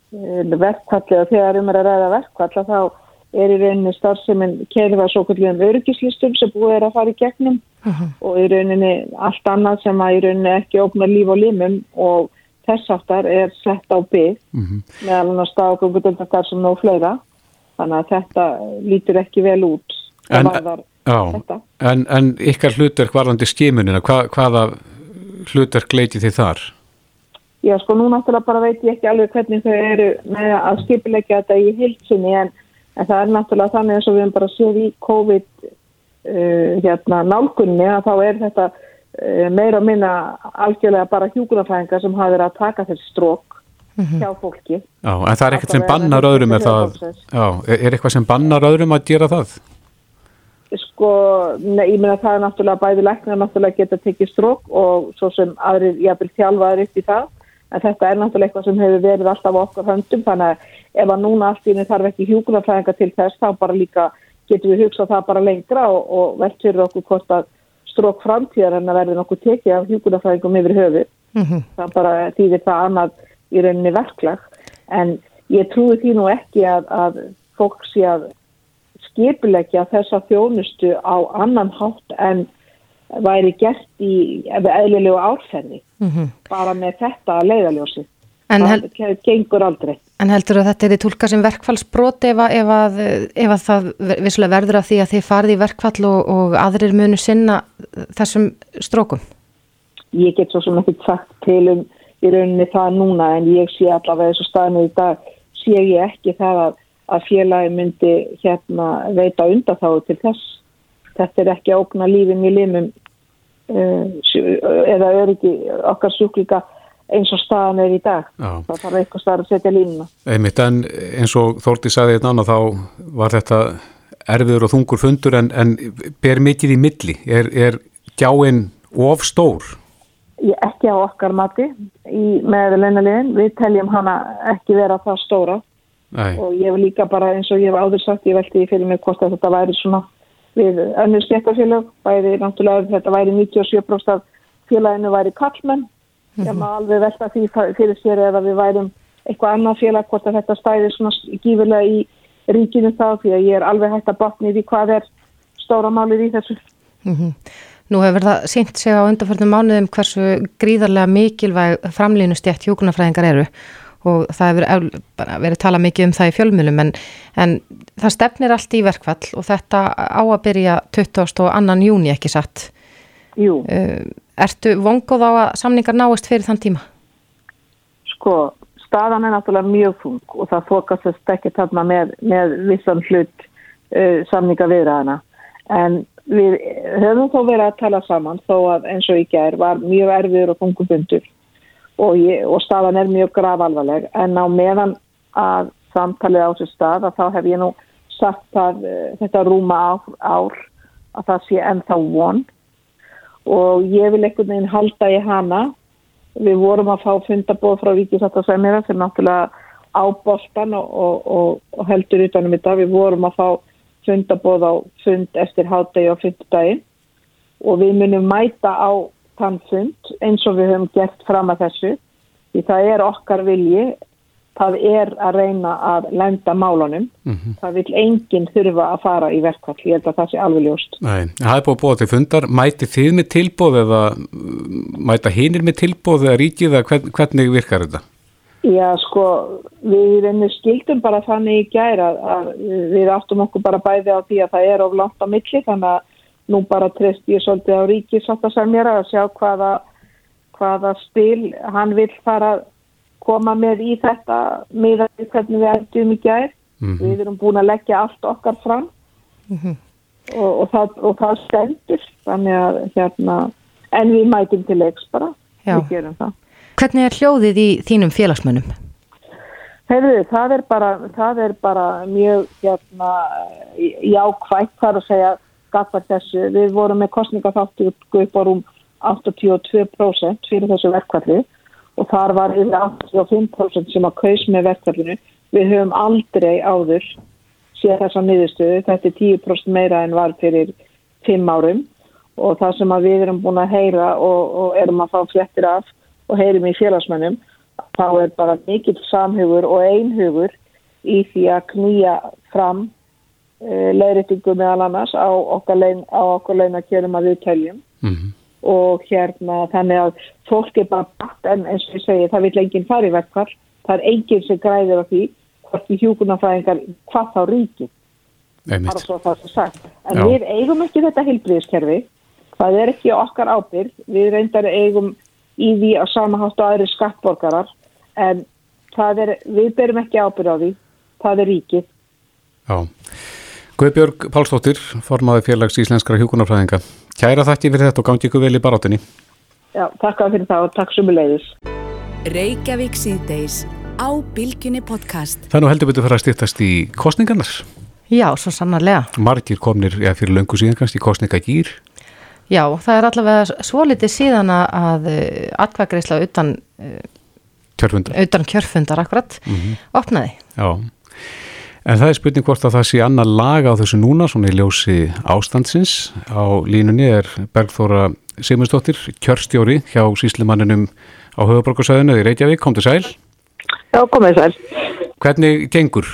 verkvalli og þegar um er að ræða verkvall þá er í rauninni starfseminn kerfa svo kvöldum öryggislistum sem búið er að fara í gegnum uh -huh. og í rauninni allt annað sem að í rauninni ekki opna líf og limum og þess aftar er sett á bygg uh -huh. meðal hann að staða sem ná fleira þannig að þetta lítur ekki vel út en, á, en, en ykkar hlutverk varðandi skimunina Hva, hvaða hlutverk leiti þið þar? Já sko nú náttúrulega bara veit ég ekki alveg hvernig þau eru með að skipilegja þetta í hilsinni en en það er náttúrulega þannig eins og við hefum bara séð í COVID uh, hérna nálgunni að þá er þetta uh, meira að minna algjörlega bara hjúkunarfæðingar sem hafa verið að taka þessi strók mm -hmm. hjá fólki. Já, en það er ekkert sem bannar öðrum er það, já, er eitthvað sem bannar öðrum að gera það? Sko, ne, ég meina það er náttúrulega bæði læknar náttúrulega geta tekið strók og svo sem aðrir, ég haf vel þjálfaður upp í það en þetta er náttúrulega eitthvað sem hefur verið alltaf okkur höndum þannig að ef að núna allt í henni þarf ekki hjúkunarfræðinga til þess þá bara líka getum við hugsað það bara lengra og, og velt fyrir okkur hvort að strók framtíðar en að verði nokkuð tekið af hjúkunarfræðingum yfir höfu mm -hmm. það bara þýðir það annað í rauninni verklag en ég trúi því nú ekki að, að fólk sé að skipilegja þessa þjónustu á annan hátt en væri gert í eðlilegu árferði Mhm. bara með þetta leiðaljósi. En það hel- gengur aldrei. En heldur að þetta er í tólka sem verkfallsbrot ef, að- ef, að, ef að það vissulega verður að því að þið farið í verkfall og, og aðrir munu sinna þessum strókum? Ég get svo sem ekki sagt til um í rauninni það núna en ég sé allavega þessu staðinu í dag sé ég ekki það að, að félagi myndi hérna veita undatháðu til þess. Þetta er ekki að ógna lífin í limum uh, eða öryggi okkar sjúklíka eins og staðan er í dag. Já. Það þarf eitthvað staðar að setja línuna. Einmitt, en eins og Þórti sagði einn annan þá var þetta erfiður og þungur fundur en, en ber mikið í milli. Er, er gjáinn of stór? Ég, ekki á okkar mati í, með launaliðin. Við teljum hana ekki vera það stóra Nei. og ég hef líka bara eins og ég hef áður sagt, ég velti í fyrir mig hvort að þetta væri svona við önnur stjættafélag, bæði náttúrulega þetta væri 97% af félaginu væri kallmenn, ég maður alveg velta því fyrir sér eða við værum eitthvað annað félag, hvort að þetta stæði svona gífurlega í ríkinu þá því að ég er alveg hægt að botni því hvað er stóra málið í þessu. Mm Nú hefur það sínt sig á undarförnum mánuðum hversu gríðarlega mikilvæg framlínustjætt hjókunarfræðingar eru og það hefur verið talað mikið um það í fjölmjölum en, en það stefnir allt í verkfall og þetta á að byrja 22. júni ekki satt. Jú. Uh, ertu vongóð á að samningar náist fyrir þann tíma? Sko, staðan er náttúrulega mjög þung og það þokast þess ekki þarna með, með vissan hlut uh, samninga viðræðana. En við höfum þó verið að tala saman þó að eins og í gær var mjög erfiður og þungum bundur og, og staðan er mjög grafalvarleg en á meðan að samtalið á sér stað að þá hef ég nú sagt að uh, þetta rúma ár, ár að það sé ennþá von og ég vil einhvern veginn halda í hana við vorum að fá fundabóð frá Ríkisættasæmira sem náttúrulega á boltan og, og, og, heldur utanum þetta. Við vorum að fá fundabóð á fund eftir hádegi og fundadaginn og við munum mæta á þann fund eins og við höfum gert fram að þessu. Því það er okkar vilji, það er að reyna að lenda málunum. Mhm. Það vil enginn þurfa að fara í verkvall. Ég held að það sé alveg ljóst. Nei, það er búið að búa til fundar. Mæti þið með tilbóð eða mm, mæta hinir með tilbóð eða ríkið eða hvern, hvernig virkar þetta? Já, sko, við reynir skildum bara þannig í gæra að við áttum okkur bara bæði á því að það er of langt á milli þannig að nú bara treyst ég svolítið á ríki satt að semjara að sjá hvaða, hvaða stil hann vil fara koma með í þetta með hvernig við endum í gær. Við erum búin að leggja allt okkar fram og, og, það, og það stendur þannig að hérna, en við mætum til leiks bara, við gerum það. Hvernig er hljóðið í þínum félagsmönnum? Heyrðu, það er bara, það er bara mjög hérna, jákvægt þar að segja gafar þessu. Við vorum með kostningaþáttu upp á rúm 82% fyrir þessu verkvalli og þar var yfir 85% sem að kaus með verkvallinu. Við höfum aldrei áður séð þessa miðurstöðu. Þetta er 10% meira en var fyrir 5 árum og það sem við erum búin að heyra og, og erum að fá flettir af og heyrim í félagsmönnum þá er bara mikill samhugur og einhugur í því að knýja fram uh, leiðréttingu meðal annars á okkar, lein, á okkar leina að við teljum Mhm. Og hérna þannig að fólk er bara bætt en eins og ég segi það vil enginn fara í verkvall það er enginn sem græðir á því hvort í hjúkunarfræðingar hvað þá sagt. En Já. við eigum ekki þetta heilbriðiskerfi, það er ekki okkar ábyrg, við reyndar eigum í því að samahátt og aðri skattborgarar, en er, við berum ekki ábyrg á því, það er ríkið. Já. Guðbjörg Pálsdóttir, formaði félags íslenskara hjúkunarfræðinga. Kæra þakki fyrir þetta og gangi ykkur vel í barátunni. Já, takk fyrir það og takk sumulegis. Reykjavík síðdeis á Bilginni podcast. Það er nú heldur betur fyrir að stýttast í kostningarnar. Já, svo sannarlega. Margir komnir ja, fyrir löngu síðan kannski í kostningagýr. Já, það er allavega svolítið síðan að, að atkvæðgreisla utan, Kjörfundar. utan kjörfundar akkurat Mhm. opnaði. Já. En það er spurning hvort að það sé annað laga á þessu núna, svona í ljósi ástandsins. Á línunni er Bergþóra Sigmundsdóttir, kjörstjóri hjá síslimanninum á höfuborgarsæðinu í Reykjavík. Kom til sæl. Já, komið sæl. Hvernig gengur?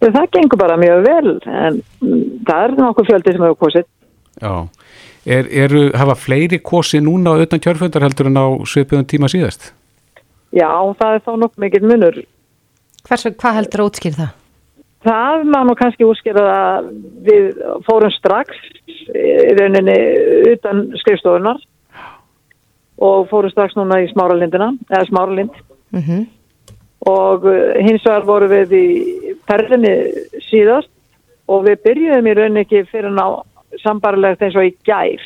Það gengur bara mjög vel, en það er nokkuð fjöldi sem hefur kosið. Já. Er, eru, hafa fleiri kosi núna utan kjörfundar heldur en á svipuðum tíma síðast? Já, það er þá nokkuð mikill munur. Hvers, hvað heldur að útskýr það? Það má nú kannski útskýra að við fórum strax í rauninni utan skrifstofunar og fórum strax núna í smáralindina, eða smáralind Mm -hmm. og uh, hins vegar voru við í ferðinni síðast og við byrjuðum í rauninni ekki fyrir ná sambarlegt eins og í gær.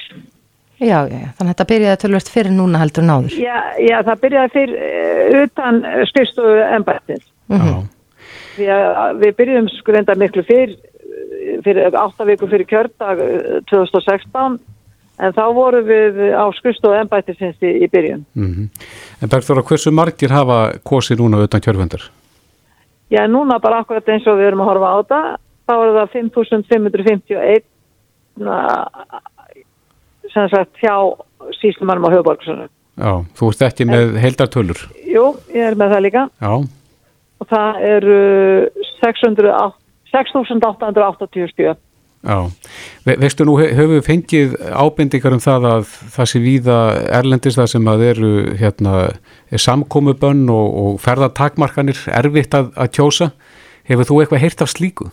Já, já, já, þannig að þetta byrjaði tölvöld fyrir núna heldur en áður. Já, já það byrjaði fyrir uh, utan skrifstofu ennbættins. Mm Því að við byrjuðum sko reynda miklu fyrir, fyrir átta viku fyrir kjördag uh, 2016 en þá voru við á skrifstofu ennbættisins í, í byrjun. Mm En Bergþóra, hversu margir hafa kosi núna utan kjörfundar? Já, núna bara akkurat eins og við erum að horfa á þetta, þá er það 5551 na, sem sagt hjá síslumannum á höfuborgsunum. Já, þú ert ekki með heildartölur. Jú, ég er með það líka Já, og það eru 600 6.880 stjö. já. Ve veistu nú, höfum við fengið ábendingar um það að það sé víða erlendis það sem að eru hérna, er samkomubönn og, og ferðatakmarkanir erfitt að, að kjósa. Hefur þú eitthvað heyrt af slíku?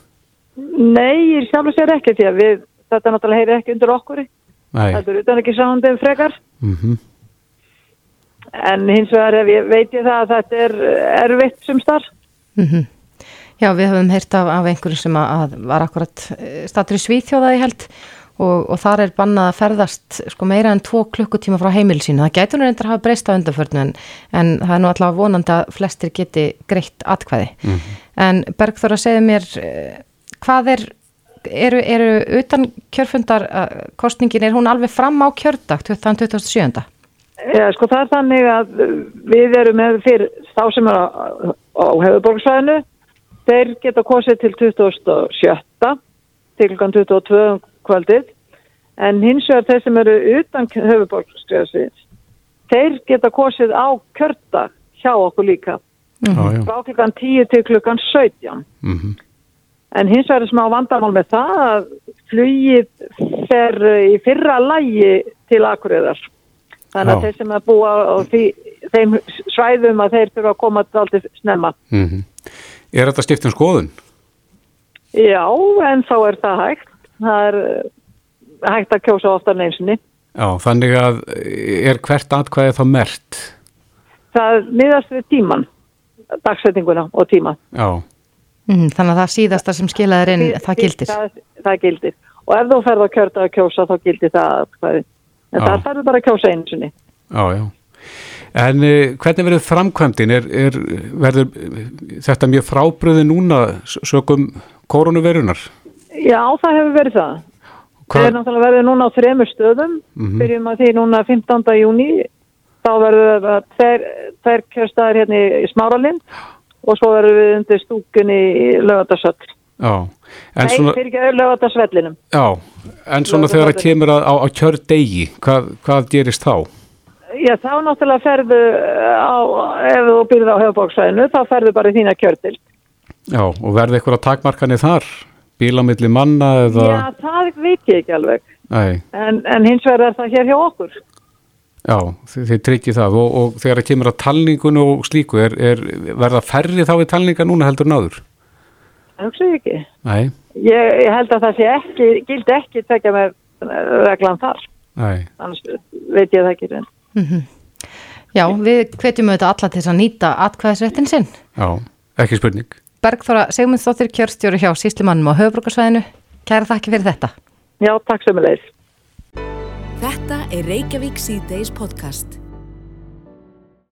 Nei, ég sjálfur sér ekki því að við, þetta náttúrulega heyri ekki undir okkur. Nei. Þetta er utan ekki sándum frekar. Mm En hins vegar ég veit ég það að þetta er erfitt sem starf. -hmm. Já, við höfum heyrt af, af einhverjum sem að, að var akkurat statur í Svíþjóða í held og, og þar er bannað að ferðast sko meira en tvo klukkutíma frá heimil sínu. Það gætur nú reyndar að hafa breyst á undanförnu en, en það er nú allavega vonandi að flestir geti greitt atkvæði. En Bergþóra segði mér, eh, hvað er, eru, eru utan kjörfundar eh, kostningin, er hún alveg fram á kjördag, þann 2007. Já, sko það er þannig að við erum með fyrir þá sem er á, á hefurborgsvæðinu, þeir geta kosið til 2007, til klukkan 22 um kvöldið, en hins vegar þeir sem eru utan hefurborgsvæðinu, þeir geta kosið á kjördag hjá okkur líka, Já, já. frá klukkan 10 til klukkan 17. Mhm. En hins vegar er smá vandamál með það að flugið fer í fyrra lægi til Akureyðar. Þannig að þeir sem að búa á því, þeim svæðum að þeir þurfa að koma alltaf snemma. Mm Er þetta skipt um skoðun? Já, en þá er það hægt. Það er eh, hægt að kjósa oftar en einsinni. Já, þannig að eh, er hvert atkvæði þá mert? Það miðast við tíman, dagsetninguna og tíma. Já, Mm, þannig að það síðasta sem skilaður inn, það gildir. Það, það gildir. Og ef þú ferð að kjörta að kjósa, þá gildir það atkvæði. En það ferður bara að kjósa einu sinni. já, já. En uh, hvernig verður framkvæmdin? Er, er, verður þetta mjög frábröði núna s- sökum koronavirunar? Já, það hefur verið það. Hvað- Það er náttúrulega verið núna á þremur stöðum, Mhm. byrjum að því núna 15. júni, þá verður það tveir, tveir kjörstaðar hérna í, Smáralind og svo verður við undir stúkunni í lögatarsöll. Já, en Nei, svona, fyrir ekki lögatarsvellinum. já, en svona þegar það kemur að, á, á kjördegi, hvað, hvað gerist þá? Já, þá náttúrulega ferðu á, ef þú byrður á hefubóksvæðinu, þá ferðu bara í þína kjörtil. Já, og verður eitthvað takmarkanir þar? Bílamilli manna eða? Já, það veit ég ekki alveg. Nei, En, en hins vegar er það hér hjá okkur. já, þið, tryggir það og, og þegar það kemur að talningun og slíku, er, er, verða færri þá við talninga núna heldur en áður? Það hugsa ég ekki. Nei, Ég, ég held að það sé ekki, gildi ekki tekja með reglan þar. nei, Annars veit ég það ekki. En. Mm Já, við hvetjum auðvitað alla til að nýta atkvæðisréttin sinn. já, ekki spurning. Bergþóra Sigmundsdóttir kjörstjóri hjá síslimannum á höfbrukarsvæðinu. Kæra þakki fyrir þetta. Já, takk sem er leiðis. Þetta er Reykjavík C-Days podcast.